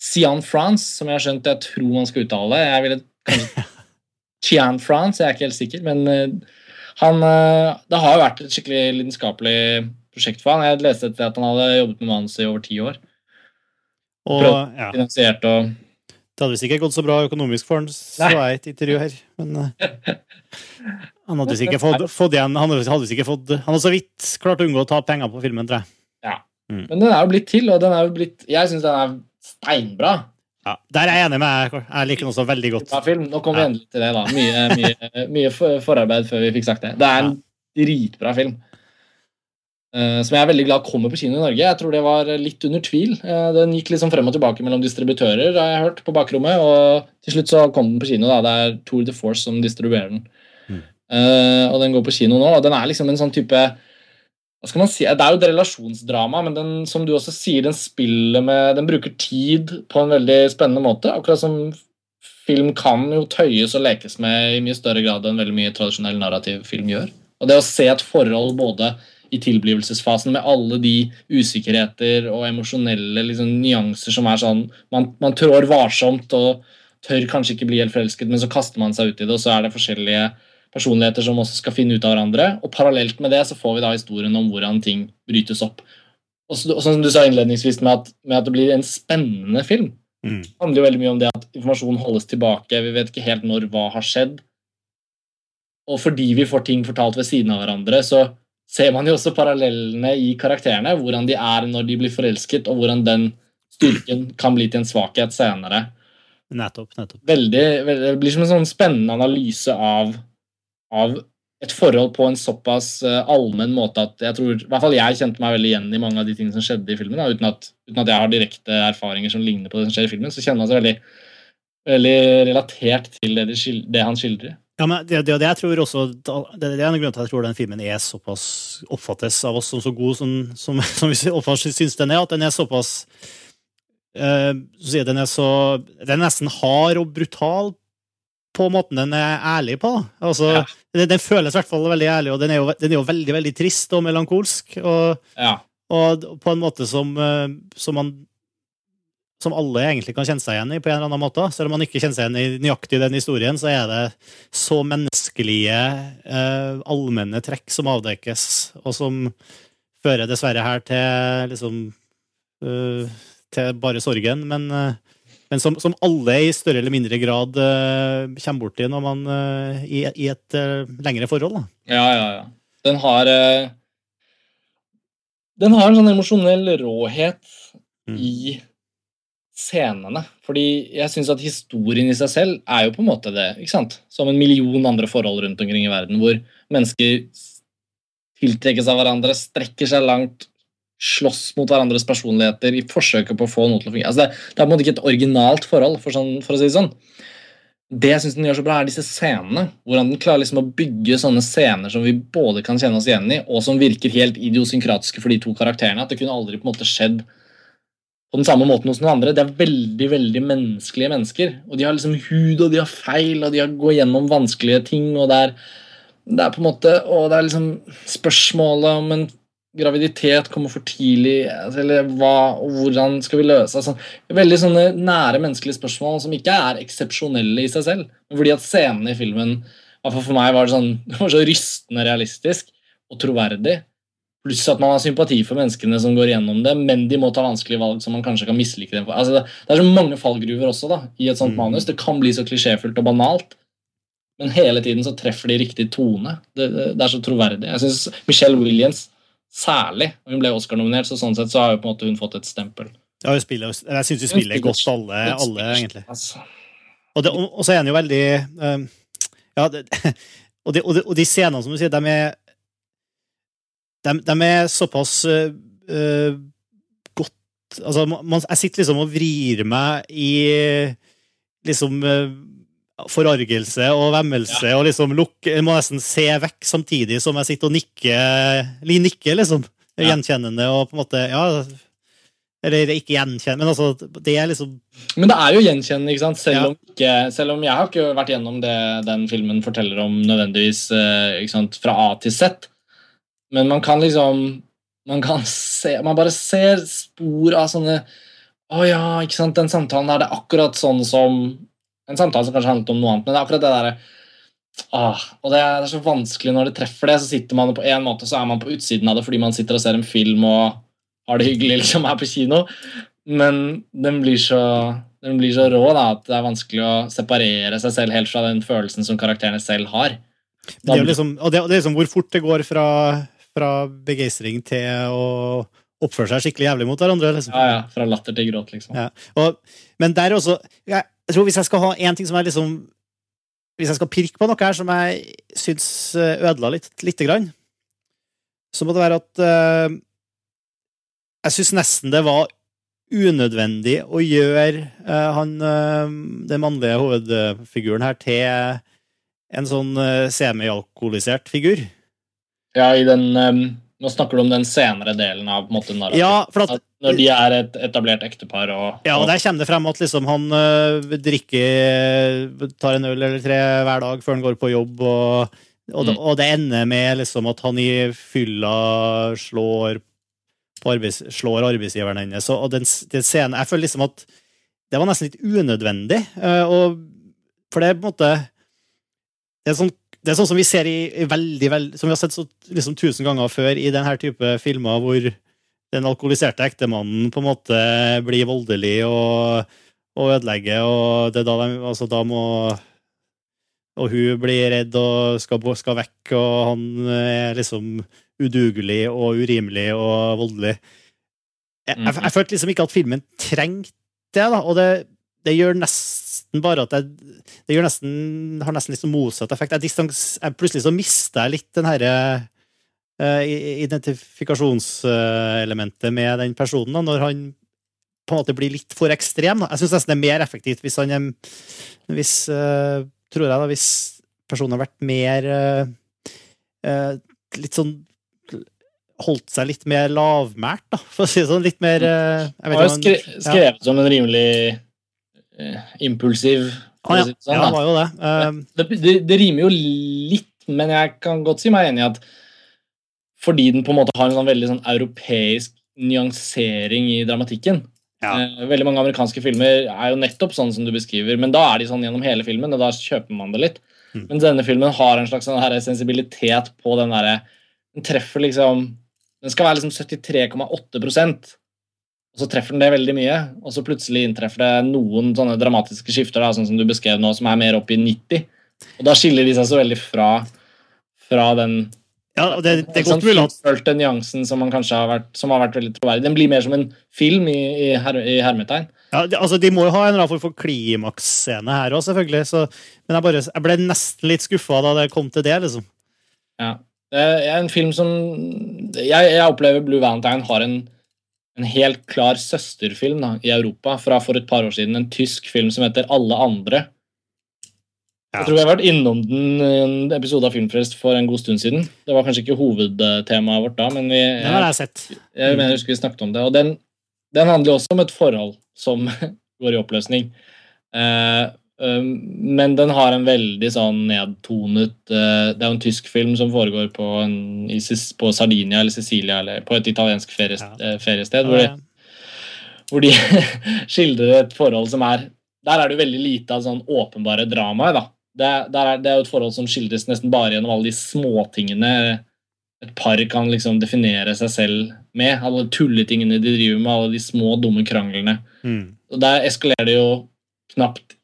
Sian France, som jeg har skjønt jeg tror man skal uttale jeg ville kanskje Chian France, jeg er ikke helt sikker, men eh, han eh, Det har jo vært et skikkelig lidenskapelig prosjekt for han. Jeg leste etter at han hadde jobbet med manuset i over ti år. Og Prøvd, ja, Finansiert og det hadde visst ikke gått så bra økonomisk for han, så er et intervju her. Men eh, han hadde visst ikke fått, fått igjen Han hadde visst ikke fått Han hadde så vidt klart å unngå å ta penger på filmen, tror jeg. Men den er jo blitt til, og den er jo blitt Jeg syns den er steinbra. Ja, der er jeg enig med deg. Jeg liker den også veldig godt. Film. Nå kommer vi Ja. endelig til det, da. Mye, mye, mye forarbeid før vi fikk sagt det. Det er en dritbra film. Eh, som jeg er veldig glad kommer på kino i Norge. Jeg tror det var litt under tvil. Eh, den gikk liksom frem og tilbake mellom distributører, har jeg hørt, på bakrommet. Og til slutt så kom den på kino. da. Det er Tour de Force som distribuerer den. Mm. Uh, og den går på kino nå. og Den er liksom en sånn type hva skal man si? Det er jo et relasjonsdrama, men den, som du også sier, den spiller med Den bruker tid på en veldig spennende måte. Akkurat som film kan jo tøyes og lekes med i mye større grad enn veldig mye tradisjonell narrativ film gjør. Og det å se et forhold både i tilblivelsesfasen med alle de usikkerheter og emosjonelle liksom, nyanser som er sånn man, man trår varsomt og tør kanskje ikke bli helt forelsket, men så kaster man seg ut i det, og så er det forskjellige personligheter som også skal finne ut av hverandre. Og parallelt med det så får vi da historien om hvordan ting brytes opp. Og så- og sånn som du sa innledningsvis med at, med at det blir en spennende film. Mm. Det handler jo veldig mye om det at informasjon holdes tilbake. Vi vet ikke helt når hva har skjedd. Og fordi vi får ting fortalt ved siden av hverandre, så ser man jo også parallellene i karakterene. Hvordan de er når de blir forelsket, og hvordan den styrken kan bli til en svakhet senere. Nettopp. nettopp. Veldig, veldig, det blir som en sånn spennende analyse av, av et forhold på en såpass eh, allmenn måte at jeg tror, i hvert fall jeg kjente meg veldig igjen i mange av de tingene som skjedde i filmen. Da, uten, at, uten at jeg har direkte erfaringer som ligner på det som skjer i filmen, så kjenner man seg veldig, veldig relatert til det, de det han skildrer. Ja, men det, det, det jeg tror også Det, det er en grunn til at jeg tror den filmen er såpass oppfattes av oss som så god som, som, som vi syns den er. At den er såpass uh, så den er så Den er nesten hard og brutal på måten den er ærlig på. Altså, Ja. den, den føles i hvert fall veldig ærlig, og den er jo, den er jo veldig veldig trist og melankolsk. Og, Ja, og på en måte som, eh, som man som alle egentlig kan kjenne seg igjen i, på en eller annen måte. Selv om man ikke kjenner seg igjen i nøyaktig den historien, så er det så menneskelige, eh, allmenne trekk som avdekkes, og som fører dessverre her til liksom eh, til bare sorgen, men, eh, men som, som alle i større eller mindre grad eh, kommer borti når man eh, i, i et eh, lengre forhold. Da. ja, ja. ja. Den har Den har en sånn emosjonell råhet Mm. i scenene. Fordi jeg syns at historien i seg selv er jo på en måte det. ikke sant? Som en million andre forhold rundt omkring i verden, hvor mennesker tiltrekkes av hverandre, strekker seg langt, slåss mot hverandres personligheter i forsøket på å få noe til å fungere. Altså det, det, er på en måte ikke et originalt forhold, for, sånn, for å si det sånn. Det jeg synes den gjør så bra, er disse scenene. Hvordan den klarer liksom å bygge sånne scener som vi både kan kjenne oss igjen i, og som virker helt idiosynkratiske for de to karakterene. At det kunne aldri på en måte skjedd på den samme måten hos noen andre. Det er veldig veldig menneskelige mennesker. Og de har liksom hud, og de har feil, og de har går gjennom vanskelige ting. og det er, det er på en måte, og det er liksom spørsmålet om en graviditet kommer for tidlig, eller hva, og hvordan skal vi løse altså, Veldig sånne nære menneskelige spørsmål som ikke er eksepsjonelle i seg selv. Fordi at scenene i filmen for meg var sånn, det var så rystende realistisk og troverdig. Pluss at man har sympati for menneskene som går gjennom det, men de må ta vanskelige valg som man kanskje kan mislike dem for. Altså, det, det, er så mange fallgruver også da, i et sånt mm. manus. Det kan bli så klisjéfullt og banalt, men hele tiden så treffer de riktig tone. Det, det, det er så troverdig. Jeg synes Michelle Williams Særlig. Hun ble Oscar-nominert, så sånn sett så har jo på en måte hun fått et stempel. Ja, hun spiller, jeg syns hun spiller godt, alle, alle egentlig. Altså. Og, det, og, så er hun jo veldig um, Ja, det, og, de, og, de, og, de, scenene, som du sier, de er De, de er såpass uh, godt Altså, man, jeg sitter liksom og vrir meg i liksom uh, forargelse og vemmelse ja. og liksom lukke må nesten se vekk samtidig som jeg sitter og nikker, nikker liksom. Ja. Gjenkjennende og på en måte Ja. Eller ikke gjenkjenne, men altså Det er liksom Men det er jo gjenkjennende, ikke sant? Selv, ja. om, ikke, selv om jeg har ikke vært gjennom det den filmen forteller om nødvendigvis ikke sant, fra A til Z. Men man kan liksom Man kan se Man bare ser spor av sånne Å ja, ikke sant, den samtalen er det akkurat sånn som en samtale som kanskje handlet om noe annet, men det er akkurat det derre ah, Og det er, det er, så vanskelig når det treffer det. Så sitter man på en måte, så er man på utsiden av det fordi man sitter og ser en film og har det hyggelig liksom her på kino. Men den blir så, den blir så rå da, at det er vanskelig å separere seg selv helt fra den følelsen som karakterene selv har. Det er liksom, og det, det er liksom hvor fort det går fra, fra begeistring til å oppføre seg skikkelig jævlig mot hverandre. Liksom. Ja, ja, Fra latter til gråt, liksom. Ja. Og, men der også jeg, tror Hvis jeg skal ha én ting som er liksom Hvis jeg skal pirke på noe her som jeg syns eh, ødela litt, lite grann, så må det være at uh, Jeg syns nesten det var unødvendig å gjøre uh, han, uh, den mannlige hovedfiguren her til en sånn semialkoholisert figur. Ja, i den um nå snakker du om den senere delen av på en måte, narrativet. Ja, at, når de er et etablert ektepar. Og, ja, og der kommer det frem at liksom, han uh, drikker tar en øl eller tre hver dag før han går på jobb. Og, og, mm. det, og det, ender med liksom, at han i fylla slår, arbeids, slår arbeidsgiveren hennes. Og den, den, scenen Jeg føler liksom at det var nesten litt unødvendig. Uh, og, for det er på en måte det er sånn det er sånn som vi ser i, i veldig, veldig, som vi har sett så, liksom, tusen ganger før i denne type filmer, hvor den alkoholiserte ektemannen på en måte blir voldelig og, og ødelegger, og det er da, de, altså, da må Og hun blir redd og skal, skal vekk, og han er liksom udugelig og urimelig og voldelig. Jeg, jeg, jeg følte liksom ikke at filmen trengte det, da, og det, det gjør nesten nesten bare at jeg, det nesten, har nesten litt sånn motsatt effekt. Jeg, distans, jeg plutselig så mister jeg litt den herre uh, identifikasjonselementet med den personen, da, når han på en måte blir litt for ekstrem. Da. Jeg syns nesten det er mer effektivt hvis han er hvis, uh, Tror jeg, da, hvis personen har vært mer uh, Litt sånn holdt seg litt mer lavmælt, da, for å si det sånn. Litt mer jeg vet, skrevet som en rimelig impulsiv. Ah, ja. Sånn, ja, det var jo det. Um... Det, det. det, rimer jo litt, men jeg kan godt si meg enig i at fordi den på en måte har en sånn veldig sånn europeisk nyansering i dramatikken ja. eh, Veldig mange amerikanske filmer er jo nettopp sånn som du beskriver, men da er de sånn gjennom hele filmen, og da kjøper man det litt. Mm. Men denne filmen har en slags sånn her sensibilitet på den derre Den treffer liksom Den skal være liksom 73,8 og så treffer den det veldig mye, og så plutselig inntreffer det noen sånne dramatiske skifter, da, sånn som du beskrev nå, som er mer opp i 90. Og da skiller de seg så veldig fra, fra den Ja, det, det er Sånn godt mulig at nyansen som, man kanskje har vært, som har vært veldig troverdig. Den blir mer som en film i, i, her, i hermetegn. ja, det, altså, De må jo ha en form for klimaksscene her òg, selvfølgelig. Så, men jeg, bare, jeg ble nesten litt skuffa da det kom til det. liksom. Ja. Det er en film som Jeg, jeg opplever Blue Valentine har en, en helt klar søsterfilm da, i Europa fra for et par år siden. En tysk film som heter Alle andre. Ja. Jeg tror vi har vært innom den en episode av Filmfrelst for en god stund siden. Det var kanskje ikke hovedtemaet vårt da, men vi, Den har jeg sett. jeg mener jeg husker vi snakket om det. Og den, den handler også om et forhold som går i oppløsning. Eh, men den har en veldig sånn nedtonet eh, Det er jo en tysk film som foregår på, en, på Sardinia eller Sicilia eller på et italiensk feriested, Ja. eh, feriested. Hvor, de, hvor de skildrer et forhold som er Der er det jo veldig lite av sånn åpenbare dramaer. Det, det er jo et forhold som skildres nesten bare gjennom alle de småtingene et par kan liksom definere seg selv med. Alle tulletingene de driver med, alle de små, dumme kranglene. Mm. Og Der eskalerer det jo knapt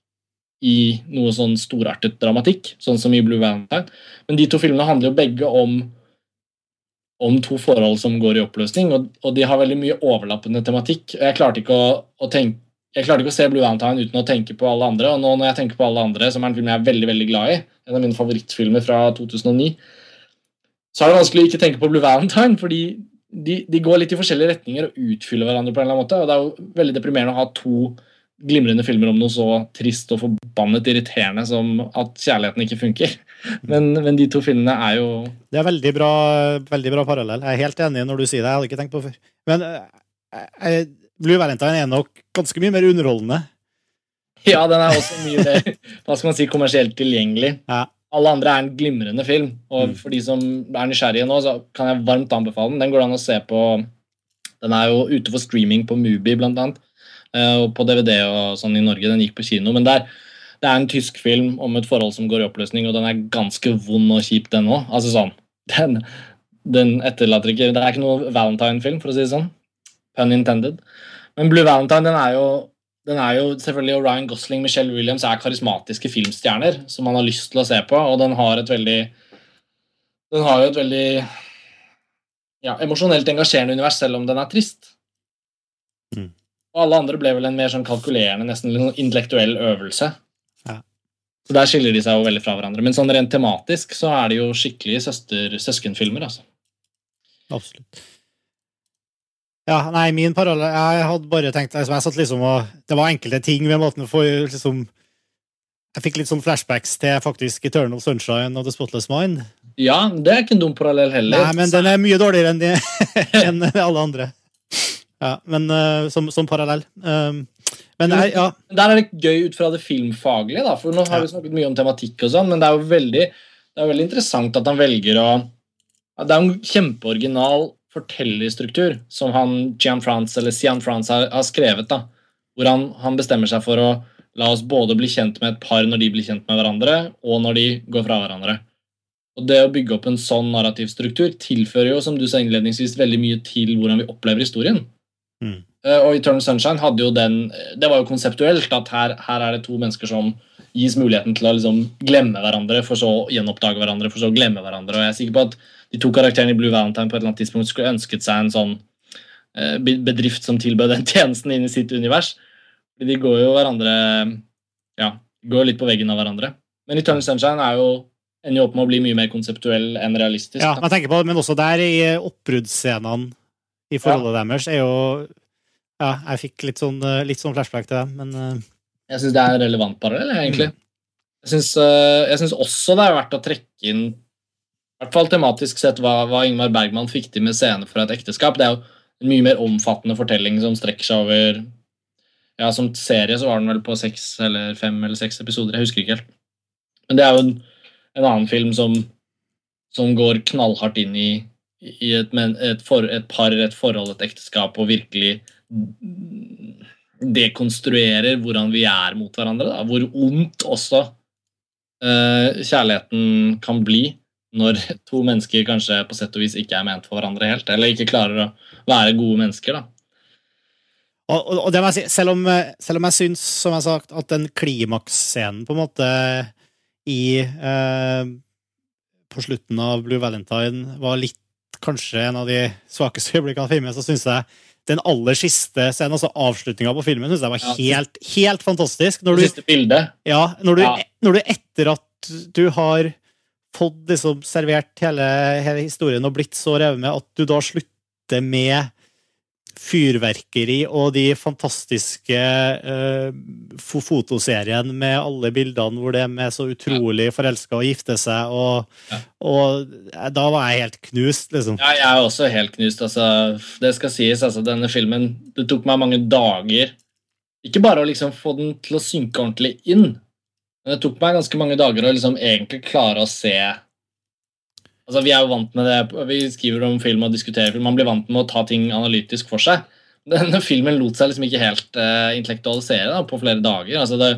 i noe sånn storartet dramatikk, sånn som i Blue Valentine. Men de to filmene handler jo begge om om to forhold som går i oppløsning, og, og de har veldig mye overlappende tematikk. Jeg klarte ikke å, å tenke jeg klarte ikke å se Blue Valentine uten å tenke på alle andre. Og nå når jeg tenker på alle andre, som er en film jeg er veldig veldig glad i, en av mine favorittfilmer fra 2009, så er det vanskelig å ikke tenke på Blue Valentine, fordi de, de går litt i forskjellige retninger og utfyller hverandre på en eller annen måte. Og det er jo veldig deprimerende å ha to glimrende filmer om noe så trist og forbannet irriterende som at kjærligheten ikke funker. Men, men de to filmene er jo Det er veldig bra, veldig bra parallell. Jeg er helt enig når du sier det. Jeg hadde ikke tenkt på før. Men eh, jeg, Blue Valentine er nok ganske mye mer underholdende. Ja, den er også mye mer hva skal man si, kommersielt tilgjengelig. Ja. Alle andre er en glimrende film, og Mm. for de som er nysgjerrige nå, så kan jeg varmt anbefale den. Den går an å se på Den er jo ute for streaming på Mubi, blant annet. Eh, Og på DVD og sånn i Norge. Den gikk på kino. Men der, det er en tysk film om et forhold som går i oppløsning, og den er ganske vond og kjip, den òg. Altså sånn den, den etterlater ikke Det er ikke noe Valentine-film, for å si det sånn. Pun intended. Men Blue Valentine den er jo den er jo selvfølgelig og Ryan Gosling Michelle Williams er karismatiske filmstjerner som man har lyst til å se på, og den har et veldig Den har jo et veldig ja, emosjonelt engasjerende univers, selv om den er trist. Mm. Og alle andre ble vel en mer sånn kalkulerende, nesten litt sånn intellektuell øvelse. Ja. Så Der skiller de seg jo veldig fra hverandre. Men sånn rent tematisk så er det jo skikkelige søster, søskenfilmer. altså. Absolutt. Ja, nei, min parallell Jeg hadde bare tenkt liksom, jeg satt liksom og, Det var enkelte ting ved måten for, liksom Jeg fikk litt sånn flashbacks til faktisk Eternal Sunshine og The Spotless Mind. Ja, det er ikke en dum parallell heller. Nei, men den er mye dårligere enn, de, enn alle andre. Ja, men uh, som, som parallell. Um, men nei, ja. Der er det gøy ut fra det filmfaglige, da, for nå har vi snakket mye om tematikk og sånn, men det er jo veldig, det er veldig interessant at han velger å Det er en kjempeoriginal fortellerstruktur som han Gian France, eller Sian France har, har skrevet, da, hvor han, han bestemmer seg for å la oss både bli kjent med et par når de blir kjent med hverandre, og når de går fra hverandre. Og Det å bygge opp en sånn narrativ struktur tilfører jo, som du sa innledningsvis, veldig mye til hvordan vi opplever historien. Mm. Eh, Og Eternal Sunshine hadde jo den Det var jo konseptuelt at her, her er det to mennesker som gis muligheten til å liksom glemme hverandre, for så å gjenoppdage hverandre, for så å glemme hverandre. Og jeg er sikker på at de to karakterene i Blue Valentine på et eller annet tidspunkt skulle ønsket seg en sånn eh, bedrift som tilbød den tjenesten inn i sitt univers. De går jo hverandre Ja, går litt på veggen av hverandre. Men Eternal Sunshine er jo ender jo opp med å bli mye mer konseptuell enn realistisk. ja, man tenker på det, men også der i oppbruddsscenene i forholdet deres er jo Ja, jeg fikk litt sånn, eh, litt sånn flashback til det, men eh, Jeg syns det er en relevant parallell, egentlig. Mm. Jeg syns, øh, også det er verdt å trekke inn i hvert fall tematisk sett hva, hva Ingmar Bergman fikk til med scene for et ekteskap. Det er jo en mye mer omfattende fortelling som strekker seg over Ja, Som serie så var den vel på seks eller fem eller seks episoder. Jeg husker ikke helt. Men det er jo en, en annen film som, som går knallhardt inn i, i et, et, for, et par, et forhold, et ekteskap, og virkelig dekonstruerer hvordan vi er mot hverandre. Da. Hvor ondt også uh, kjærligheten kan bli når to mennesker kanskje på sett og vis ikke er ment for hverandre helt, eller ikke klarer å være gode mennesker. da. Og, og, og det må jeg si, selv om, eh, selv om jeg syns, som jeg har sagt, at den klimaksscenen på en måte i eh, på slutten av Blue Valentine var litt kanskje en av de svakeste øyeblikkene av filmen, så syns jeg den aller siste scenen, altså avslutninga på filmen, synes jeg var helt, helt fantastisk. Når du, siste bildet. ja, når du, Ja. når du etter at du har fått liksom servert hele, hele historien og blitt så revet med, at du da slutter med fyrverkeri og de fantastiske uh, fotoseriene fotoserien med alle bildene hvor de er så utrolig forelska og gifter seg, og, Ja. og da var jeg helt knust, liksom. Ja, jeg er også helt knust. Altså, det skal sies, altså, denne filmen Det tok meg mange dager Ikke bare å liksom få den til å synke ordentlig inn, men det tok meg ganske mange dager å liksom egentlig klare å se Altså, Vi er jo vant med det, vi skriver om film og diskuterer film. Man blir vant med å ta ting analytisk for seg. Denne filmen lot seg liksom ikke helt uh, intellektualisere da, på flere dager. altså det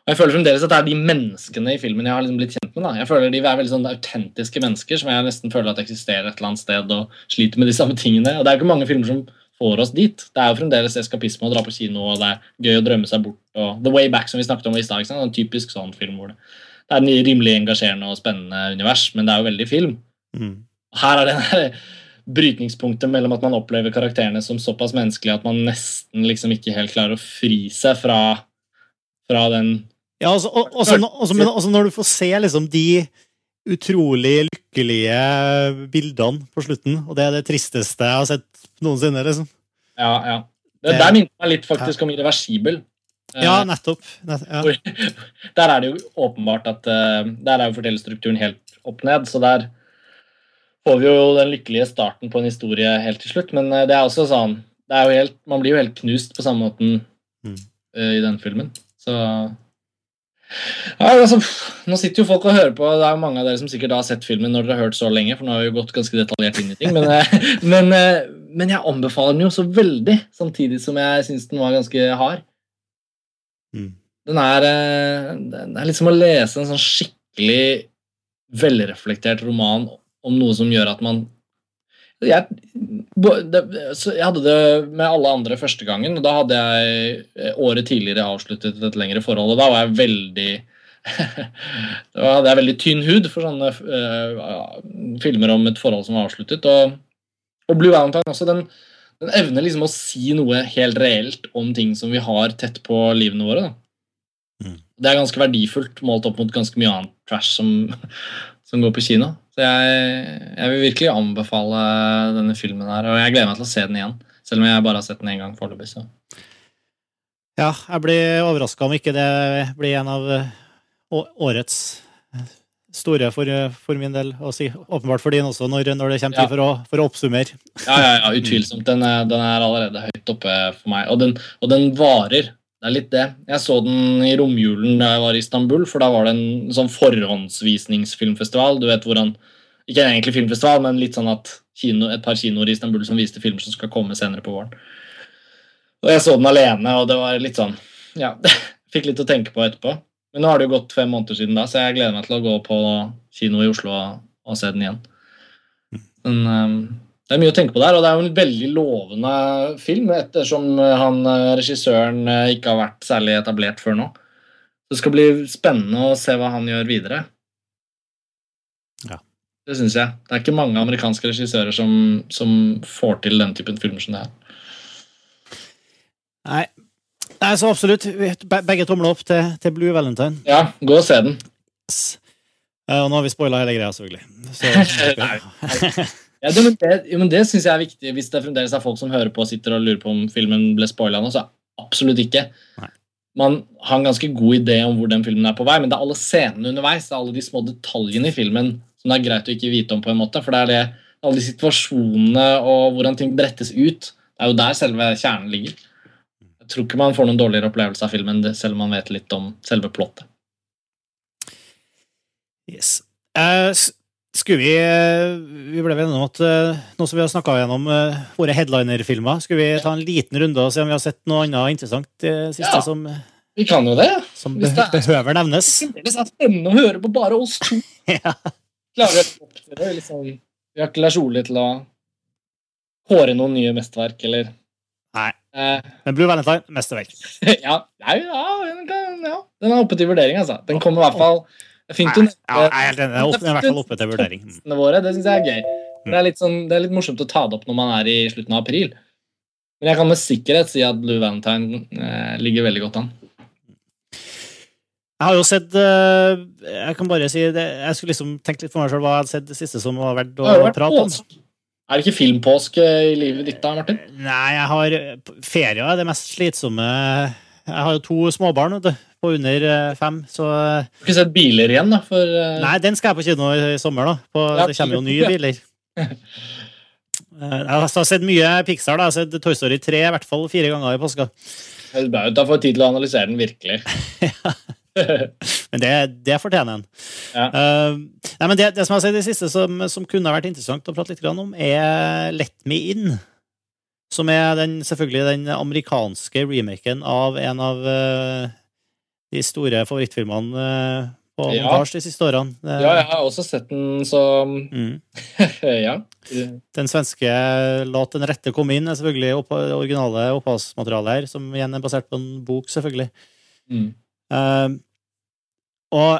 og Jeg føler fremdeles at det er de menneskene i filmen jeg har liksom blitt kjent med. da. Jeg føler De er veldig sånn autentiske mennesker som jeg nesten føler at eksisterer et eller annet sted og sliter med de samme tingene. Og Det er jo ikke mange filmer som får oss dit. Det er jo fremdeles eskapisme å dra på kino, og det er gøy å drømme seg bort. og The Way Back, som vi snakket om i stad, en typisk sånn film hvor det, det er en rimelig engasjerende og spennende univers, men det er jo veldig film. Mm. Her er det brytningspunktet mellom at man opplever karakterene som såpass menneskelige at man nesten liksom ikke helt klarer å fri seg fra, fra den Ja, også, og, også, også, men også når du får se liksom de utrolig lykkelige bildene på slutten, og det er det tristeste jeg har sett noensinne, liksom. Ja, ja. Det, der minner meg litt faktisk om Irreversibel. Eh, Ja, nettopp. Nett, ja. Der er det jo åpenbart at eh, Der er jo fortellerstrukturen helt opp ned, så der får vi jo den lykkelige starten på en historie helt til slutt, men eh, det er også sånn det er jo helt, Man blir jo helt knust på samme måten Mm. i den filmen, så ja, altså, Nå sitter jo folk og hører på, det er jo mange av dere som sikkert har sett filmen når dere har hørt så lenge, for nå har vi jo gått ganske detaljert inn i ting, men, men, men jeg anbefaler den jo så veldig, samtidig som jeg syns den var ganske hard. Mm. Den er, eh, den er liksom å lese en sånn skikkelig velreflektert roman om noe som gjør at man jeg, det, jeg hadde det med alle andre første gangen, og da hadde jeg eh, året tidligere avsluttet et lengre forhold, og da var jeg veldig Da hadde jeg veldig tynn hud for sånne uh, filmer om et forhold som var avsluttet. Og, og Blue Valentine også, den, den evner liksom å si noe helt reelt om ting som vi har tett på livene våre. Da. Mm. Det er ganske verdifullt målt opp mot ganske mye annet trash som, som går på kino. Så jeg, jeg vil virkelig anbefale denne filmen her, og jeg gleder meg til å se den igjen. Selv om jeg bare har sett den én gang foreløpig. så. Ja, jeg blir overraska om ikke det blir en av årets store for, for min del, og si, åpenbart for din også, når, når det kommer Ja. for, å, for å oppsummere. Ja, ja, ja utvilsomt. Den er, den er allerede høyt oppe for meg. Og den, og den varer. Det er litt det. Jeg så den i romjulen da jeg var i Istanbul, for da var det en sånn forhåndsvisningsfilmfestival. Du vet hvordan Ikke en egentlig filmfestival, men litt sånn at kino, et par kinoer i Istanbul som viste filmer som skal komme senere på våren. Og jeg så den alene, og det var litt sånn Ja, fikk litt å tenke på etterpå. Men nå har det jo gått fem måneder siden da, så jeg gleder meg til å gå på kino i Oslo og, og se den igjen. Men um, det er mye å tenke på der, og det er jo en veldig lovende film, ettersom eh, han eh, regissøren eh, ikke har vært særlig etablert før nå. Det skal bli spennende å se hva han gjør videre. Ja. Det syns jeg. Det er ikke mange amerikanske regissører som, som får til den typen filmer som det her. Nei. Nei, så absolutt. Begge tomler opp til, til Blue Valentine. Ja, gå og se den. Yes. Eh, Og nå har vi spoila hele greia, selvfølgelig. Så, Ja, det, men det, men det syns jeg er viktig hvis det fremdeles er folk som hører på og sitter og lurer på om filmen ble spoila nå. Så absolutt ikke. Nei. Man har en ganske god idé om hvor den filmen er på vei, men det er alle scenene underveis, det er alle de små detaljene i filmen som det er greit å ikke vite om. på en måte, For det er det, alle de situasjonene og hvordan ting brettes ut. Det er jo der selve kjernen ligger. Tror ikke man får noen dårligere opplevelse av filmen selv om man vet litt om selve plottet. yes. Uh, skulle vi eh, Vi ble vel enige om at eh, nå som vi har snakka gjennom våre headliner-filmer, skulle vi ta en liten runde og se om vi har sett noe annet interessant det siste Ja. som, Vi kan jo det. som det er- behøver nevnes? Det er spennende å høre på bare oss to. ja. klarer vi å liksom Vi har ikke Lars Ole til å kåre noen nye mesterverk, eller Men Blue Valentine, ja, nei, ja, den kan- ja, den er oppe til vurdering, altså. Den kommer i hvert fall fint Nei, ja, jeg er helt enig. Det er i hvert fall oppe til vurdering. Mm. våre. Det syns jeg er gøy. Det er, litt sånn, det er litt morsomt å ta det opp når man er i slutten av april. Men jeg kan med sikkerhet si at Blue Valentine eh, ligger veldig godt an. Jeg har jo sett eh, Jeg kan bare si det, Jeg skulle liksom tenkt litt for meg selv hva jeg hadde sett det siste som var verdt å prate om. Er det ikke filmpåske i livet ditt da, Martin? Nei, jeg har Ferie er det mest slitsomme Jeg har jo to småbarn vet du, på under eh, fem, så Du har ikke sett biler igjen, da? For, eh, Nei, den skal jeg på kino i sommer, da. På, Ja, det kommer jo nye ja. biler. Eh, Jeg har sett mye Pixar. da. Jeg har sett Toy Story 3 i hvert fall fire ganger i påska. Da får jeg tid til å analysere den virkelig. Men det, det fortjener en. Ja. Uh, nei, men det, det som jeg har sett det siste som, som kunne vært interessant å prate litt om, er Let Me In. Som er den, selvfølgelig den amerikanske remaken av en av uh, de store favorittfilmene uh, på Ja. montasje de siste årene. Ja, jeg har også sett den som mm. Ja. Den svenske 'Lat den rette komme inn' er selvfølgelig opp originale opphavsmateriale her, som igjen er basert på en bok, selvfølgelig. Mm. Eh, og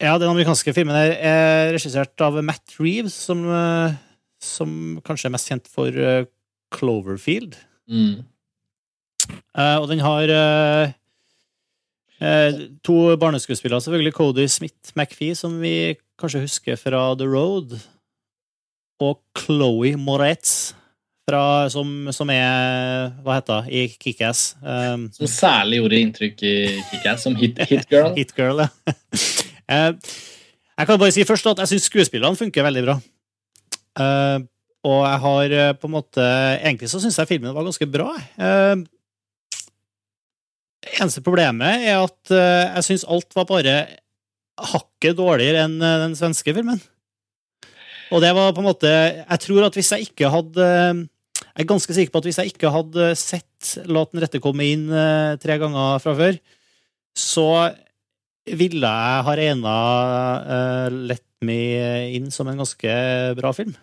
ja, den amerikanske filmen er, er regissert av Matt Reeves, som, uh, som kanskje er mest kjent for uh, Cloverfield. Mm. Eh, og den har to barneskuespillere, selvfølgelig. Cody Smith McPhee, som vi kanskje husker fra The Road. Og Chloé Moretz, fra, som, som er Hva heter hun? I Kickass. Um, Som særlig gjorde inntrykk i Kickass, som hit, hit girl. Hit Girl, ja. Eh, jeg kan bare si først at jeg syns skuespillerne funker veldig bra. Uh, og jeg har eh, på en måte Egentlig så syns jeg filmen var ganske bra. Uh, eneste problemet er at jeg syns alt var bare hakket dårligere enn den svenske filmen. Og det var på en måte Jeg tror at hvis jeg ikke hadde Jeg er ganske sikker på at hvis jeg ikke hadde sett La den rette komme inn eh, tre ganger fra før, så ville jeg ha regna uh, Let Me In som en ganske bra film.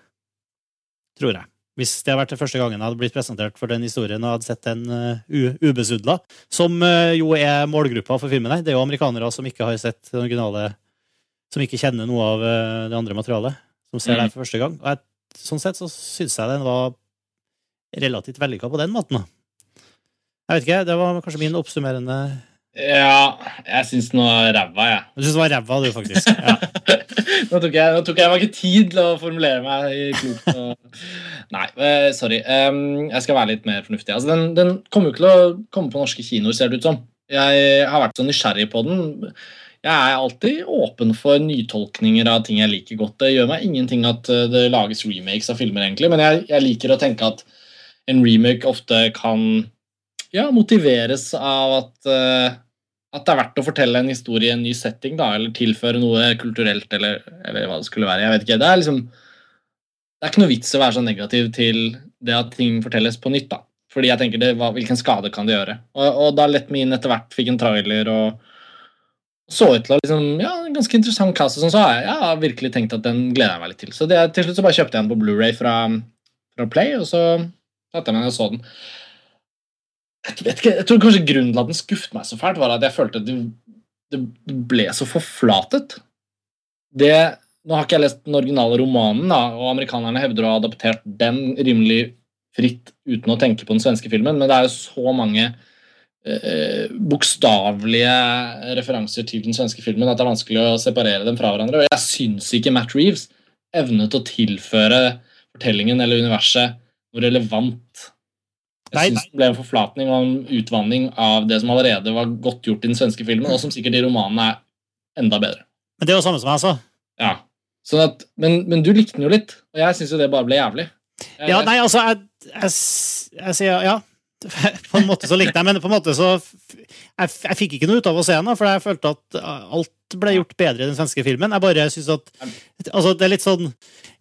Tror jeg. Hvis det hadde vært det første gangen jeg hadde blitt presentert for den historien og hadde sett den uh, ubesudla. Som uh, jo er målgruppa for filmen her. Det er jo amerikanere som ikke har sett den originale Som ikke kjenner noe av uh, det andre materialet. Som ser Mm. det for første gang. Og jeg, sånn sett så syns jeg den var relativt vellykka på den måten. da. Jeg vet ikke, det var kanskje min oppsummerende Ja, jeg syns den var ræva, jeg. Du syns den var ræva, du, faktisk. Ja. nå, tok jeg, nå tok jeg meg ikke tid til å formulere meg i klokt. Og... Nei, eh, sorry. Jeg skal være litt mer fornuftig. Altså, den, den kommer jo ikke til å komme på norske kinoer, ser det ut som. Jeg har vært så nysgjerrig på den. Jeg er alltid åpen for nytolkninger av ting jeg liker godt. Det gjør meg ingenting at eh, det lages remakes av filmer, egentlig, men jeg, jeg liker å tenke at en remake ofte kan ja, motiveres av at, eh, at det er verdt å fortelle en historie i en ny setting, da, eller tilføre noe kulturelt, eller, eller hva det skulle være. Jeg vet ikke. Det er liksom Det er ikke noe vits å være så negativ til det at ting fortelles på nytt, da. Fordi jeg tenker det, hva, hvilken skade kan det gjøre? Og, og da Let Me In etter hvert fikk en trailer og så ut til å liksom, ja, en ganske interessant cast, og sånn, så har jeg, jeg har virkelig tenkt at den gleder jeg meg litt til. Så det, til slutt så bare kjøpte jeg den på Blu-ray fra, fra Play, og så satte jeg så den. Jeg vet ikke, jeg tror kanskje grunnen til at den skuffet meg så fælt, var at jeg følte at det, det ble så forflatet. Det, nå har ikke jeg lest den originale romanen, da, og amerikanerne hevder å ha adaptert den rimelig fritt uten å tenke på den svenske filmen, men det er jo så mange eh, bokstavelige referanser til den svenske filmen at det er vanskelig å separere dem fra hverandre. Og jeg syns ikke Matt Reeves evnet å tilføre fortellingen eller universet noe relevant. Jeg syns det ble en forflatning og en utvanning av det som allerede var godt gjort i den svenske filmen, og som sikkert i romanen er enda bedre. Men det er jo samme som jeg sa. Ja. Sånn at, men, men du likte den jo litt, og jeg syns jo det bare ble jævlig. Jeg- Ja, nei, altså, jeg, jeg, sier ja. På en måte så likte jeg, men på en måte så Jeg, jeg fikk ikke noe ut av å se den, for jeg følte at alt ble gjort bedre i den svenske filmen. Jeg bare syns at Altså, det er litt sånn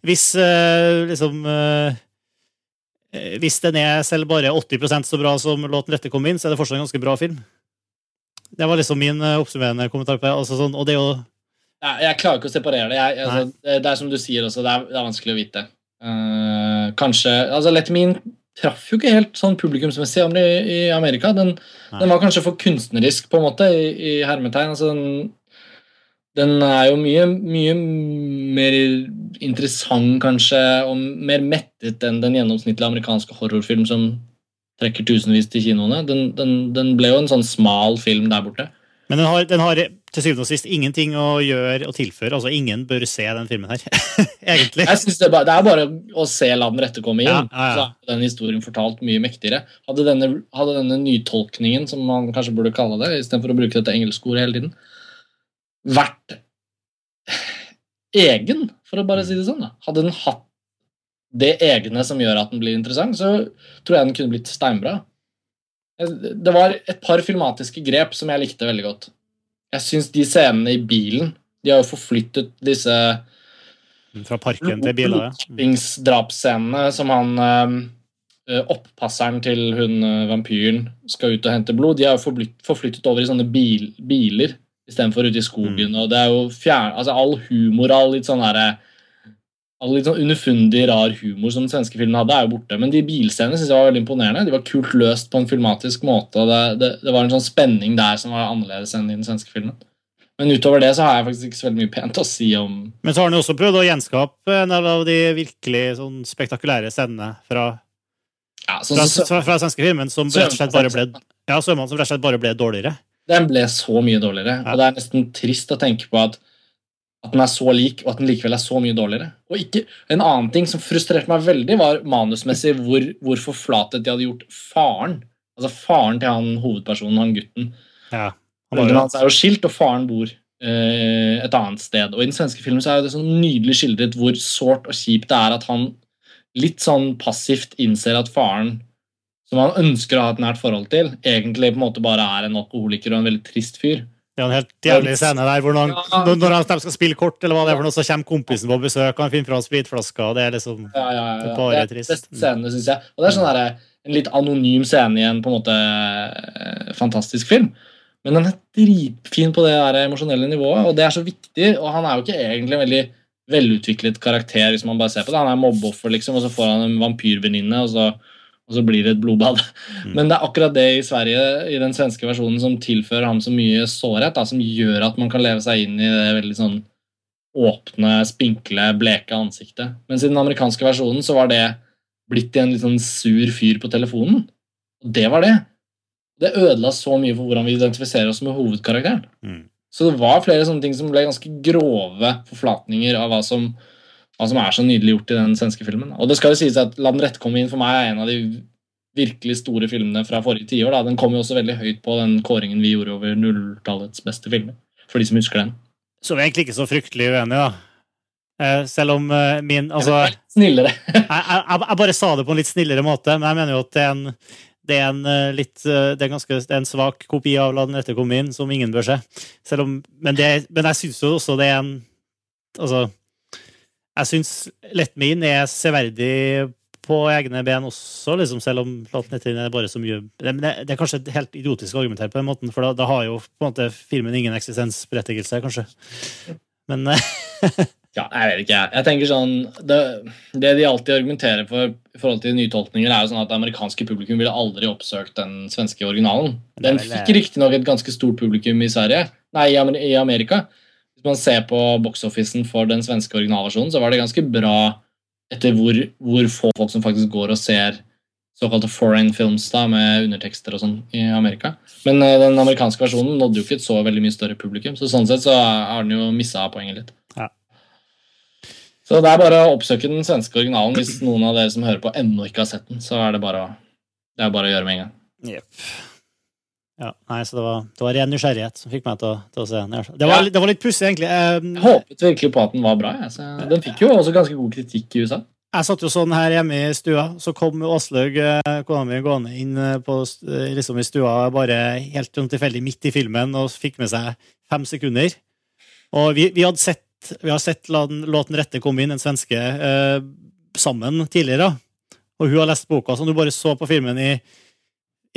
Hvis eh, liksom eh, Hvis den er selv bare 80% så bra som låten dette kom inn', så er det fortsatt en ganske bra film. Det var liksom min eh, oppsummerende kommentar på det. Altså, sånn, og det er jo jeg klarer ikke å separere det. Jeg, altså, det er som du sier også, det er, det er vanskelig å vite. Uh, kanskje altså Let Me In traff jo ikke helt sånn publikumsmessig i, i Amerika. Den, den var kanskje for kunstnerisk, på en måte, i, i hermetegn. Altså, den, Den er jo mye, mye mer interessant, kanskje, og mer mettet enn den gjennomsnittlige amerikanske horrorfilm som trekker tusenvis til kinoene. Den, den, den ble jo en sånn smal film der borte. Men den har, den har til syvende og sist ingenting å gjøre og tilføre. altså Ingen bør se den filmen her, egentlig. Jeg synes det, er bare, det er bare å se 'La den rette komme inn', Ja, ja, ja. så er den historien fortalt mye mektigere. Hadde denne, hadde denne nytolkningen, som man kanskje burde kalle det, istedenfor å bruke dette engelske ordet hele tiden, vært egen, for å bare si det sånn, da. hadde den hatt det egne som gjør at den blir interessant, så tror jeg den kunne blitt steinbra. Det var et par filmatiske grep som jeg likte veldig godt. Jeg syns de scenene i bilen De har jo forflyttet disse Fra parken til biler. ja. Blodspingsdrapsscenene som han eh, Opppasseren til hun eh, vampyren skal ut og hente blod, de har jo forflyttet over i sånne bil, biler istedenfor ute i skogen. Og det er jo fjern, altså All humor, all litt sånn derre All litt sånn underfundig, rar humor som den svenske filmen hadde, er jo borte. Men de bilscenene synes jeg var veldig imponerende. De var kult løst på en filmatisk måte. og det, det, det var en sånn spenning der som var annerledes enn i den svenske filmen. Men utover det så har jeg faktisk ikke så veldig mye pent å si om Men så har han jo også prøvd å gjenskape en del av de virkelig sånn spektakulære scenene fra, ja, sånn, fra, fra, fra svenske filmen, som rett og slett bare ble ja, som rett og slett bare ble dårligere. Den ble så mye dårligere. Ja. Og det er nesten trist å tenke på at, at den er så lik, og at den likevel er så mye dårligere. Og ikke, En annen ting som frustrerte meg veldig, var manusmessig hvor, hvor forflatet de hadde gjort faren. Altså faren til han hovedpersonen, han gutten. Ja. Han var hans er jo skilt, og faren bor eh, et annet sted. Og I den svenske filmen så er det sånn nydelig skildret hvor sårt og kjipt det er at han litt sånn passivt innser at faren, som han ønsker å ha et nært forhold til, egentlig på en måte bare er en alkoholiker og en veldig trist fyr. det er en helt jævlig scene der hvor Ja. når, de skal spille kort, eller hva det er for noe, så kommer kompisen på besøk, og han finner fram spritflaska, og det er liksom Ja, ja, ja, ja. bare Det er trist. beste scene, synes jeg. Og det er sånn der, en litt anonym scene i en på en måte eh, fantastisk film. Men den er dritfin på det der emosjonelle nivået, og det er så viktig. Og han er jo ikke egentlig en veldig velutviklet karakter, hvis man bare ser på det. Han er mobbeoffer, liksom, og så får han en vampyrvenninne, og så, og så blir det et blodbad. Mm. Men det er akkurat det i Sverige, i den svenske versjonen, som tilfører ham så mye sårhet, da, som gjør at man kan leve seg inn i det veldig sånn åpne, spinkle, bleke ansiktet. Mens i den amerikanske versjonen så var det blitt til en litt sånn sur fyr på telefonen. Og det var det. Det ødela så mye for hvordan vi identifiserer oss med hovedkarakteren. Mm. Så det var flere sånne ting som ble ganske grove forflatninger av hva som, hva som er så nydelig gjort i den svenske filmen. Og det skal jo sies at La den rette komme inn for meg er en av de virkelig store filmene fra forrige tiår. Den kom jo også veldig høyt på den kåringen vi gjorde over nulltallets beste filmer. For de som husker den. Så vi er egentlig ikke så fryktelig uenige, da. Eh, selv om eh, min Altså, jeg, Snillere. jeg, jeg bare sa det på en litt snillere måte, men jeg mener jo at det er en, det er en eh, litt det er, ganske, det er en svak kopi av La den rette komme inn, som ingen bør se. Om, men, det, men jeg syns jo også det er en Altså, jeg syns Let Me In er severdig på egne ben også, liksom, selv om låten etter er bare så mye det, det, er kanskje helt idiotisk å argumentere på den måten, for da, da har jo på en måte filmen ingen eksistensberettigelse, kanskje. Men eh, Ja, jeg vet ikke, jeg. Jeg tenker sånn, det, det de alltid argumenterer for i forhold til nytolkninger, er jo sånn at det amerikanske publikum ville aldri oppsøkt den svenske originalen. Den fikk riktignok et ganske stort publikum i Sverige, nei, i Amerika. Hvis man ser på box-officen for den svenske originalversjonen, så var det ganske bra etter hvor, hvor få folk som faktisk går og ser såkalte foreign films da, med undertekster og sånn i Amerika. Men uh, den amerikanske versjonen nådde jo ikke et så veldig mye større publikum, så sånn sett så har den jo missa poenget litt. Ja. Så det er bare å oppsøke den svenske originalen hvis noen av dere som hører på ennå ikke har sett den. Så er det bare å, det er bare å gjøre med en gang. Jepp. Ja, nei, så det var, det var ren nysgjerrighet som fikk meg til å, til å se den. Det var, Ja. det var litt pussig, egentlig. Jeg Jeg, håpet virkelig på at den var bra. Så den fikk jo også ganske god kritikk i USA. jeg satt jo sånn her hjemme i stua, så kom Åslaug, eh, kona mi, gående inn eh, på, eh, liksom i stua bare helt sånn tilfeldig midt i filmen og fikk med seg fem sekunder. Og vi, vi hadde sett, vi har sett låten rette komme inn, den svenske, eh, sammen tidligere. Og hun har lest boka, så du bare så på filmen i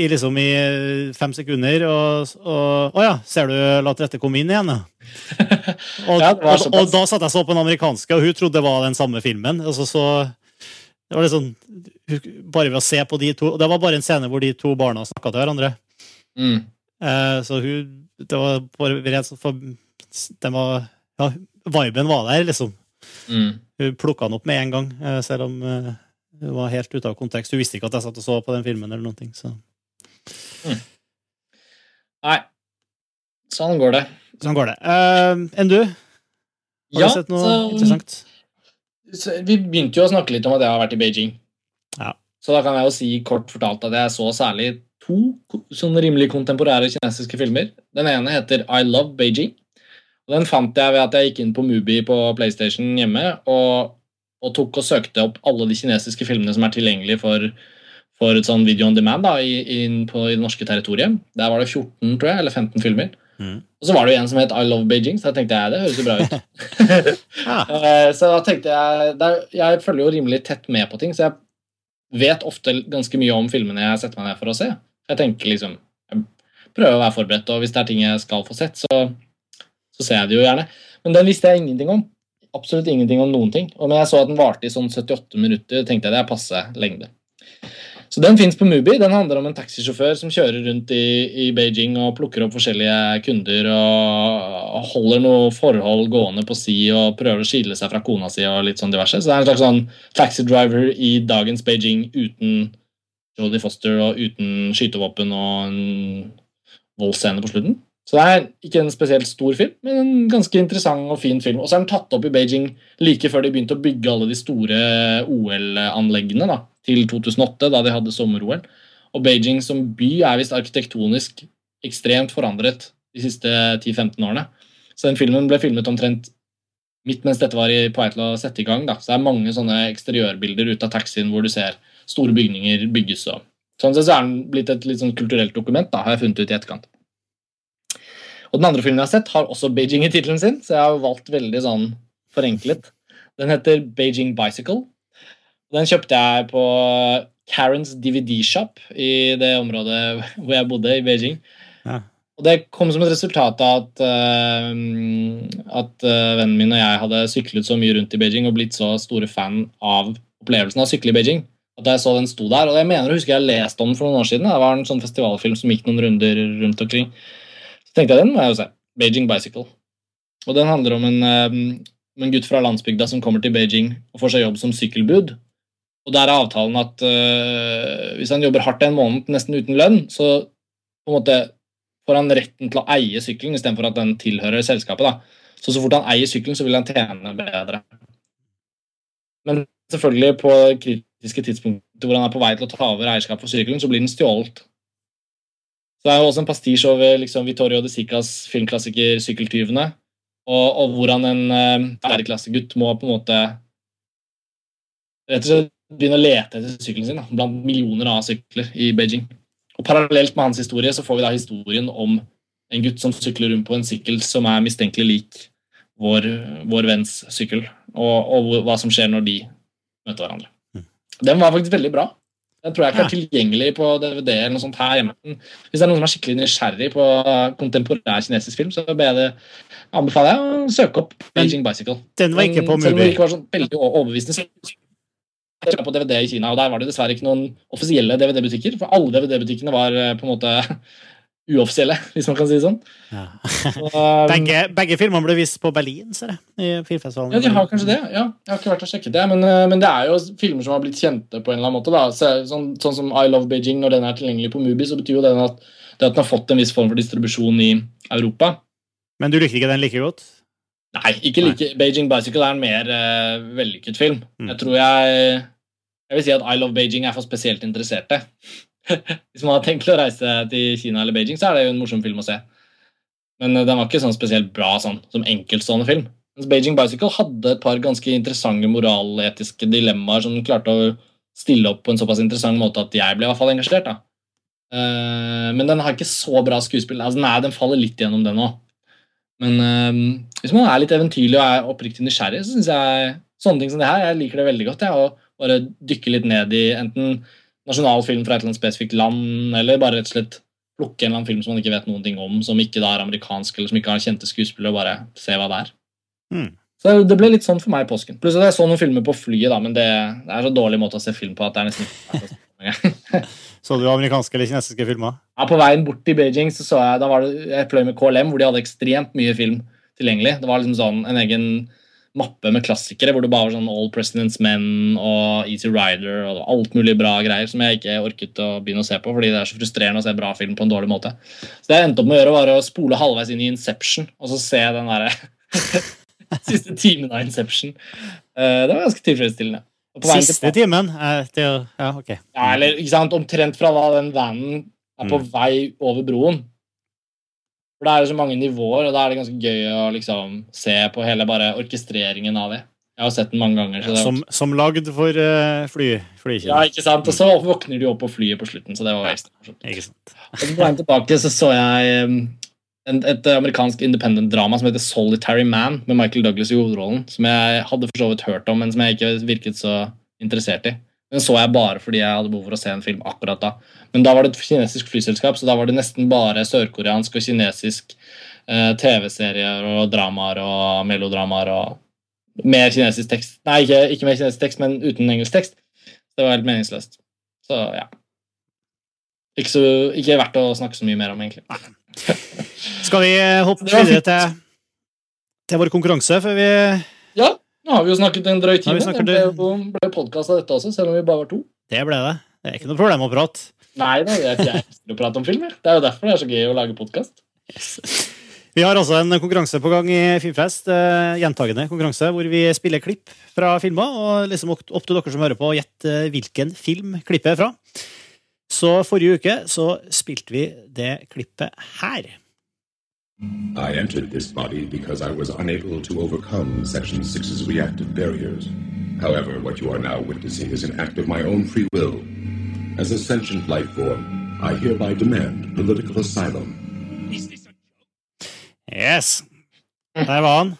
i liksom i eh, fem sekunder, og, og Å ja, ser du La til rette komme inn igjen, ja? Og, Ja, og, og da satt jeg så på den amerikanske, og hun trodde det var den samme filmen. Altså, så Det var liksom Bare ved å se på de to Det var bare en scene hvor de to barna snakka til hverandre. Mm. Eh, så hun Det var bare for den var Ja, viben var der, liksom. Mm. Hun plukka den opp med en gang, eh, selv om eh, hun var helt ute av kontekst. Hun visste ikke at jeg satt og så på den filmen. eller noen ting, så. Nei. Sånn går det. Sånn går det. Uh, enn du? Har Ja, du sett noe så, interessant? så vi begynte jo å snakke litt om at jeg har vært i Beijing. Ja. Så da kan jeg jo si kort fortalt at jeg så særlig to sånn rimelig kontemporære kinesiske filmer. Den ene heter I Love Beijing. Og Den fant jeg ved at jeg gikk inn på Mubi på PlayStation hjemme og, og tok og søkte opp alle de kinesiske filmene som er tilgjengelige for, for et sånn video on demand da, i, inn på, i det norske territoriet. Der var det 14 tror jeg, eller 15 filmer. Mm. Og så var det jo en som het I Love Beijing, så da tenkte jeg det høres jo bra ut. Eh, Så da tenkte jeg der, Jeg følger jo rimelig tett med på ting, så jeg vet ofte ganske mye om filmene jeg setter meg ned for å se. Jeg tenker liksom Jeg prøver å være forberedt, og hvis det er ting jeg skal få sett, så, så ser jeg det jo gjerne. Men den visste jeg ingenting om. Absolutt ingenting om noen ting. Og når jeg så at den varte i sånn 78 minutter, tenkte jeg det er passe lengde. Så den fins på Mubi. Den handler om en taxisjåfør som kjører rundt i, i Beijing og plukker opp forskjellige kunder og holder noe forhold gående på si og prøver å skille seg fra kona si og litt sånn diverse. Så det er en slags sånn taxidriver i dagens Beijing uten Jodie Foster og uten skytevåpen og en voldsscene på slutten. Så det er ikke en spesielt stor film, men en ganske interessant og fin film. Og så er den tatt opp i Beijing like før de begynte å bygge alle de store OL-anleggene da, til 2008, da de hadde sommer-OL. Og Beijing som by er visst arkitektonisk ekstremt forandret de siste 10-15 årene. Så den filmen ble filmet omtrent midt mens dette var på vei til å sette i gang. Da. Så det er mange sånne eksteriørbilder ut av taxien hvor du ser store bygninger bygges. Og. Sånn sett så er den blitt et litt sånn kulturelt dokument, da, har jeg funnet ut i etterkant. Og Den andre filmen jeg har sett, har også Beijing i tittelen sin, så jeg har valgt veldig sånn forenklet. Den heter Beijing Bicycle. Den kjøpte jeg på Karens DVD-shop i det området hvor jeg bodde, i Beijing. Ja. Og Det kom som et resultat av at, uh, at uh, vennen min og jeg hadde syklet så mye rundt i Beijing og blitt så store fan av opplevelsen av å sykle i Beijing. At jeg så den sto der, og jeg mener å huske jeg leste om den for noen år siden. Det var en sånn festivalfilm som gikk noen runder rundt omkring. Så tenkte jeg den må jeg jo se. Beijing Bicycle. Og den handler om en, um, en gutt fra landsbygda som kommer til Beijing og får seg jobb som sykkelbud. Og der er avtalen at øh, hvis han jobber hardt en måned nesten uten lønn, så på en måte får han retten til å eie sykkelen istedenfor at den tilhører selskapet. da. Så så fort han eier sykkelen, så vil han tjene bedre. Men selvfølgelig på kritiske tidspunkter hvor han er på vei til å ta over eierskap for sykkelen, så blir den stjålet. Så det er jo også en pastisj over liksom, Vittorio de Sicas filmklassiker 'Sykkeltyvene', og, og hvordan en uh, æreklassegutt må på en måte rett og slett begynne å lete etter sykkelen sin da, blant millioner av sykler i Beijing. Og Parallelt med hans historie så får vi da historien om en gutt som sykler rundt på en sykkel som er mistenkelig lik vår, vår venns sykkel, og, og hva som skjer når de møter hverandre. Mm. Den var faktisk veldig bra. Den tror jeg ikke er tilgjengelig på DVD eller noe sånt her hjemme. Hvis det er noen som er skikkelig nysgjerrig på kontemporær kinesisk film, så jeg anbefaler jeg å søke opp Beijing Bicycle. Den var ikke på Mubi? Selv om det ikke var sånn veldig overbevisende. Jeg kjøpte på DVD i Kina, og der var det dessverre ikke noen offisielle DVD-butikker. For alle DVD-butikkene var eh, på en måte uoffisielle, hvis man kan si det sånn. Ja. Så, um, Begge, begge filmene ble vist på Berlin, ser jeg. I filmfestivalen. ja, de har kanskje det. ja. Jeg har ikke vært og sjekket det. Men, eh, men det er jo filmer som har blitt kjente på en eller annen måte. Så, sånn, sånn som I Love Beijing, når den er tilgjengelig på Mubi, så betyr jo det at, det at den har fått en viss form for distribusjon i Europa. Men du likte ikke den like godt? Nei, ikke like. Beijing Bicycle er en mer uh, vellykket film. Mm. Jeg tror jeg Jeg vil si at I Love Beijing er for spesielt interesserte. Hvis man har tenkt å reise til Kina eller Beijing, så er det jo en morsom film å se. Men eh, den var ikke sånn spesielt bra sånn, som enkeltstående film. Mens Beijing Bicycle hadde et par ganske interessante moraletiske dilemmaer som klarte å stille opp på en såpass interessant måte at jeg ble i hvert fall engasjert. da. Uh, men den har ikke så bra skuespill. Altså, nei, den faller litt gjennom, den òg. Men eh, hvis man er litt eventyrlig og er oppriktig nysgjerrig, så syns jeg sånne ting som det her, jeg liker det veldig godt. Jeg, å bare dykke litt ned i enten nasjonal film fra et eller annet spesifikt land, eller bare rett og slett plukke en eller annen film som man ikke vet noen ting om, som ikke da er amerikansk, eller som ikke har kjente skuespillere, og bare se hva det er. Mm. Så det ble litt sånn for meg i påsken. Pluss at jeg så noen filmer på flyet, da, men det, det er så dårlig måte å se film på at det er nesten ikke Så du amerikanske eller kinesiske filmer? Ja, på veien bort til Beijing så så jeg da var det, jeg fløy med KLM, hvor de hadde ekstremt mye film tilgjengelig. Det var liksom sånn en egen mappe med klassikere hvor det bare var sånn All President's Men og Easy Rider og alt mulig bra greier som jeg ikke orket å begynne å se på fordi det er så frustrerende å se bra film på en dårlig måte. Så det jeg endte opp med å gjøre, var å spole halvveis inn i Inception og så se den derre siste timen av Inception. Eh, det var ganske tilfredsstillende. Siste timen? eh, ja, ok. Ja, eller ikke sant, omtrent fra da den vanen er på Mm. vei over broen. For det er jo så mange nivåer, og da er det ganske gøy å liksom se på hele bare orkestreringen av det. Jeg har sett den mange ganger. Så det var, Som, som lagd for uh, fly, ja, ikke sant? Og så våkner de opp på flyet på slutten, så det var ekstra morsomt. Ikke sant. Og på veien tilbake så så jeg en, et amerikansk independent drama som heter Solitary Man, med Michael Douglas i hovedrollen, som jeg hadde for så vidt hørt om, men som jeg ikke virket så interessert i. Den så jeg bare fordi jeg hadde behov for å se en film akkurat da. Men da var det et kinesisk flyselskap, så da var det nesten bare sørkoreansk og kinesisk eh, TV-serier og dramaer og melodramaer og mer kinesisk tekst. Nei, ikke, ikke mer kinesisk tekst, men uten engelsk tekst. Det var helt meningsløst. Så ja. Ikke, så, ikke verdt å snakke så mye mer om, egentlig. Skal vi hoppe videre til, til vår konkurranse før vi Ja, nå har vi jo snakket en drøy time. Det ble, jo- ble podkast av dette også, selv om vi bare var to. Det ble det. Det er ikke noe problem å prate. Nei da, jeg, jeg elsker å prate om film. Det er jo derfor det er så gøy å lage podkast. Vi har altså en konkurranse på gang i Filmfest. Eh, gjentagende konkurranse hvor vi spiller klipp fra filmer. Og liksom opp til dere som hører på, å gjette hvilken film klippet er fra. Så forrige uke så spilte vi det klippet her. I entered this body because I was unable to overcome Section 6's reactive barriers. However, what you are now witnessing is an act of my own free will. As a sentient life form, I hereby demand political asylum. Yes. Der var han.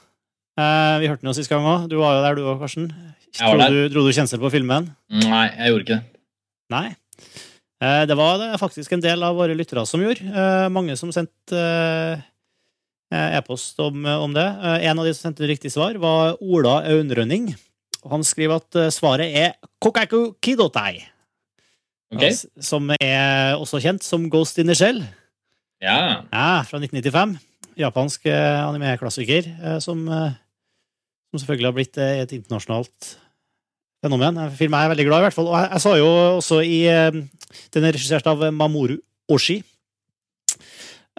Uh, vi hørte den jo sist gang òg. Du var jo der, du òg, Karsten. Dro du, dro du kjensel på filmen? Nei, jeg gjorde ikke det. Nei. Uh, Det var det faktisk en del av våre lyttere som gjorde. Uh, Mange som sendte eh, eh, e-post om, om det. Eh, En av de som sendte riktig svar, var Ola Aunrønning. Han skriver at eh, svaret er Kokaku Kidotai, Okay. som er også kjent som Ghost in the Shell. Ja. Ja, fra 1995. Japansk eh, anime-klassiker eh, som, eh, som selvfølgelig har blitt eh, et internasjonalt fenomen. En film jeg er veldig glad i, i hvert fall. Og jeg, jeg sa jo også i eh, Den er regissert av Mamoru Oshi.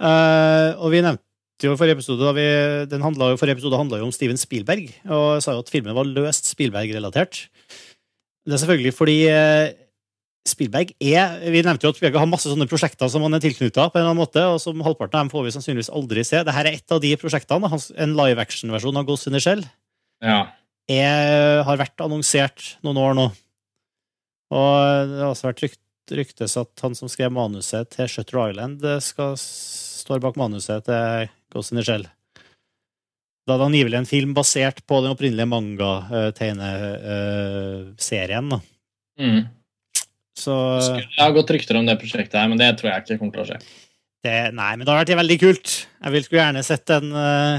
Eh, og vi nevnte jo forrige episode da vi, den handla forrige episode handla jo om Steven Spielberg, og jeg sa jo at filmen var løst Spielberg-relatert. Det er selvfølgelig fordi eh, Spielberg er Vi nevnte jo at Spielberg har masse sånne prosjekter som han er tilknytta, på en eller annen måte, og som halvparten av dem får vi sannsynligvis aldri se. Dette er et av de prosjektene. En live action-versjon av Ghost in the Shell ja. er, har vært annonsert noen år nå. Og det har også vært rykt, ryktes at han som skrev manuset til Shutter Island, eh, skal står bak manuset til Ghost in the Shell. Da er det angivelig en film basert på den opprinnelige manga-tegneserien. Mm. Så Jeg har gått rykter om det prosjektet her, men det tror jeg ikke kommer til å skje. det, Nei, men det har vært veldig kult. Jeg vil skulle gjerne sett en uh,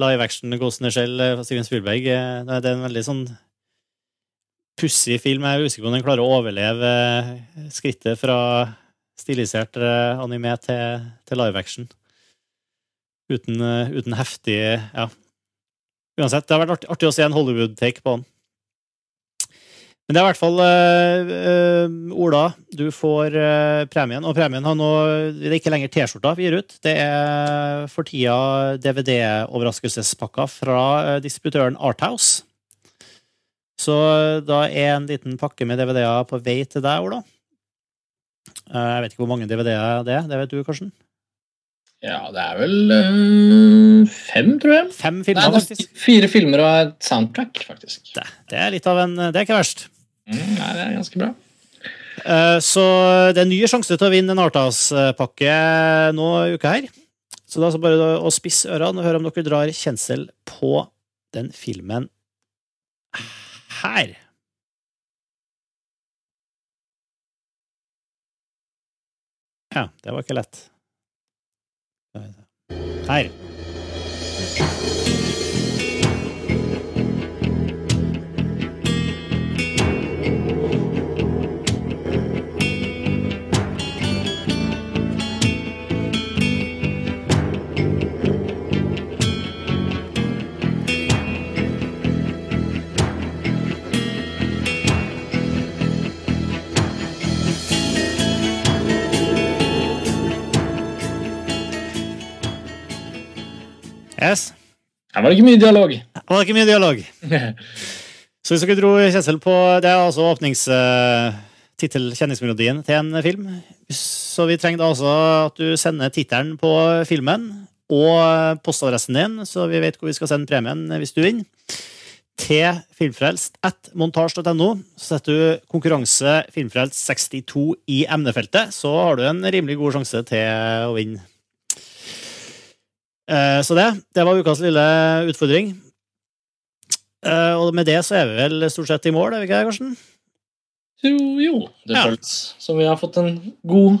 live action Ghost in the Shell eh, fra Steven Spielberg. Eh, Det er en veldig sånn pussig film. Jeg er usikker på om den klarer å overleve skrittet fra stilisert anime til, til live action. Uten, eh, uten heftig Ja. Uansett, det har vært artig, å se en Hollywood-take på den. Men det er i hvert fall eh, Ola, du får eh, premien. Og premien har nå Det er ikke lenger T-skjorta vi gir ut. Det er for tida DVD-overraskelsespakka fra eh, distributøren Arthouse. Så da er en liten pakke med DVD-er på vei til deg, Ola. Jeg vet ikke hvor mange DVD-er det er. Det vet du, Karsten? Ja, det er vel øh, fem, tror jeg. Fem filmer, er faktisk. fire filmer og et soundtrack, faktisk. Det, det er litt av en Det er ikke verst. Mm, nei, det er ganske bra. Uh, Så det er nye sjanser sjanse til å vinne en Artas-pakke nå i uka her. Så da er det bare å spisse ørene og høre om dere drar kjensel på den filmen her. Ja, det var ikke lett. Her. Yes. Her var det ikke mye dialog. Det var ikke mye dialog. Så hvis dere dro kjensel på Det er altså åpningstittel, kjenningsmelodien, til en film. Så vi trenger da altså at du sender tittelen på filmen og postadressen din, så vi vet hvor vi skal sende premien hvis du vinner. Til filmfrelst at montasj.no. Så setter du konkurranse filmfrelst 62 i emnefeltet, så har du en rimelig god sjanse til å vinne. Eh, Så det, det var ukas lille utfordring. Eh, Og med det så er vi vel stort sett i mål, er vi ikke det, Karsten? Jo, jo. Det Ja. føles som vi har fått en god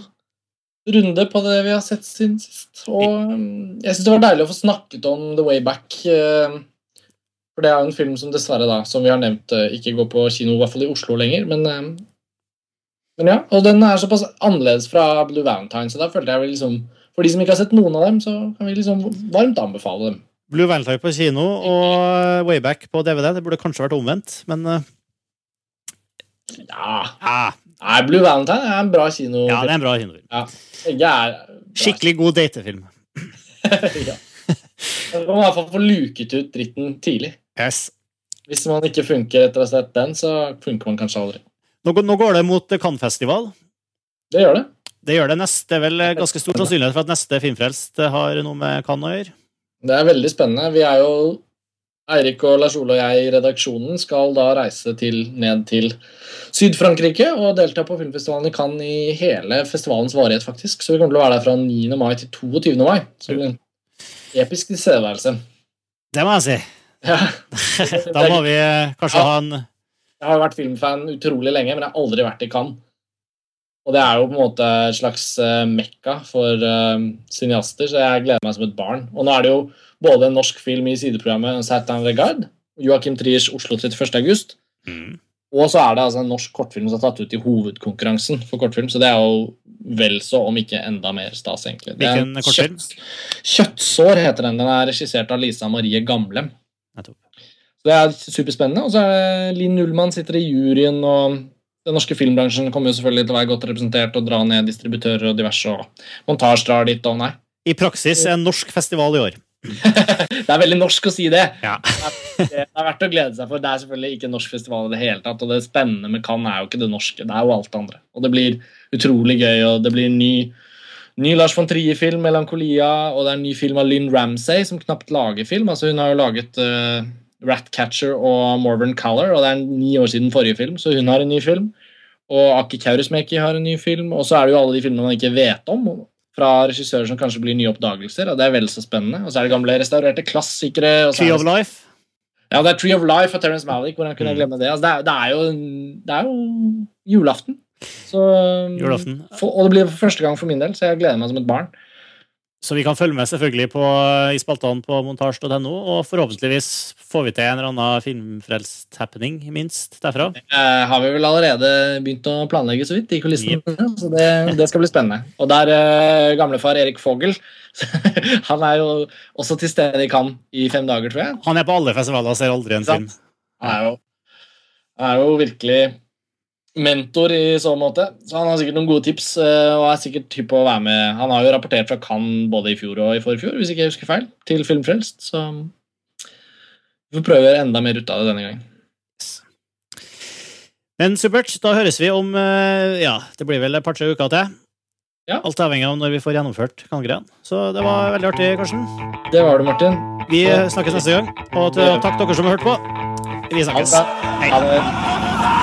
runde på det vi har sett siden sist. Og um, jeg syns det var deilig å få snakket om The Way Back. eh, For det er jo en film som dessverre, da, som vi har nevnt, ikke går på kino, i hvert fall i Oslo lenger. Men, men ja, og den er såpass annerledes fra Blue Valentine, så da følte jeg vel liksom For de som ikke har sett noen av dem, så kan vi liksom varmt anbefale dem. Blue Valentine på kino og Wayback på DVD. Det burde kanskje vært omvendt, men eh, Ja, ja, Nei, Blue Valentine er en bra kinofilm. ja, det er en bra kinofilm. Ja. bra. Skikkelig god datefilm. ja. Man må i hvert fall få luket ut dritten tidlig. Yes. Hvis man ikke funker etter å ha sett den, så funker man kanskje aldri. Nå går det mot Cannes-festival. Det gjør det. Det gjør det neste. Det er vel ganske stor sannsynlighet for at neste Filmfrelst har noe med Cannes å gjøre. Det er veldig spennende. Vi er jo Eirik og Lars Ole og jeg i redaksjonen skal da reise til, ned til Syd-Frankrike og delta på filmfestivalen i Cannes i hele festivalens varighet, faktisk. Så vi kommer til å være der fra 9. mai til 22. mai. Så det blir en episk tilstedeværelse. Det må jeg si. Ja. Da må vi eh, kanskje ha en Jeg har vært filmfan utrolig lenge, men jeg har aldri vært i Cannes. Og det er jo på en måte et slags eh, mekka for uh, cineaster, så jeg gleder meg som et barn. Og nå er det jo både en norsk film i sideprogrammet Satan Regard, Joachim Triers Oslo 31. august, og så er det altså en norsk kortfilm som er tatt ut i hovedkonkurransen for kortfilm, så det er jo vel så, om ikke enda mer stas, egentlig. Hvilken kortfilm? Kjøtt, Kjøttsår heter den. Den er regissert av Lisa Marie Gamlem. Så det er superspennende. Og så er det Linn Ullmann sitter i juryen, og den norske filmbransjen kommer jo selvfølgelig til å være godt representert og dra ned distributører og diverse, og montasjer dit, og nei. I praksis en norsk festival i år. Det er veldig norsk å si det. Ja. Det er verdt å glede seg for. Det er selvfølgelig ikke en norsk festival i det hele tatt, og det spennende med Cannes er jo ikke det norske, det er jo alt det andre. Og det blir utrolig gøy, og det blir ny, ny Lars von Trier-film, 'Melankolia', og det er en ny film av Lynn Ramsay, som knapt lager film. Altså Hun har jo laget uh, Ratcatcher og Morven Color, og det er ni år siden forrige film, så hun har en ny film. Og Aki Kaurismäki har en ny film, og så er det jo alle de filmene man ikke vet om, fra regissører som kanskje blir nye oppdagelser, og det er vel så spennende. Og så er det gamle restaurerte klassikere. Og så Tree of Life. ja, det er Tree of Life av Terence Malick, hvordan kunne jeg Mm. glemme det? Altså, det, er, det, er jo, det er jo julaften. Så, Julaften. For, og det blir for første gang for min del, så jeg gleder meg som et barn. Så vi kan følge med selvfølgelig på, i spaltene på montasj.no, og forhåpentligvis får vi til en eller annen filmfrelst happening, minst, derfra. Det har vi vel allerede begynt å planlegge så vidt i kulissene, så det, det skal bli spennende. Og der uh, gamlefar Erik Fogel Han er jo også til stede i Cannes i fem dager, tror jeg. Han er på alle festivaler og ser aldri en film. Han er jo, er jo virkelig mentor i så måte. Så han har sikkert noen gode tips. eh, og er sikkert hypp på å være med. Han har jo rapportert fra Cannes både i fjor og i forfjor, hvis ikke jeg husker feil, til Filmfrelst. Så vi får prøve å gjøre enda mer ut av det denne gangen. Men supert, da høres vi om eh, Ja, det blir vel et par-tre uker til. Ja. Alt avhengig av når vi får gjennomført Kangren. Så det var veldig artig, Karsten. Det var det, Martin. Vi snakkes neste gang. Og takk dere som har hørt på. Vi snakkes. Hei. Ha det.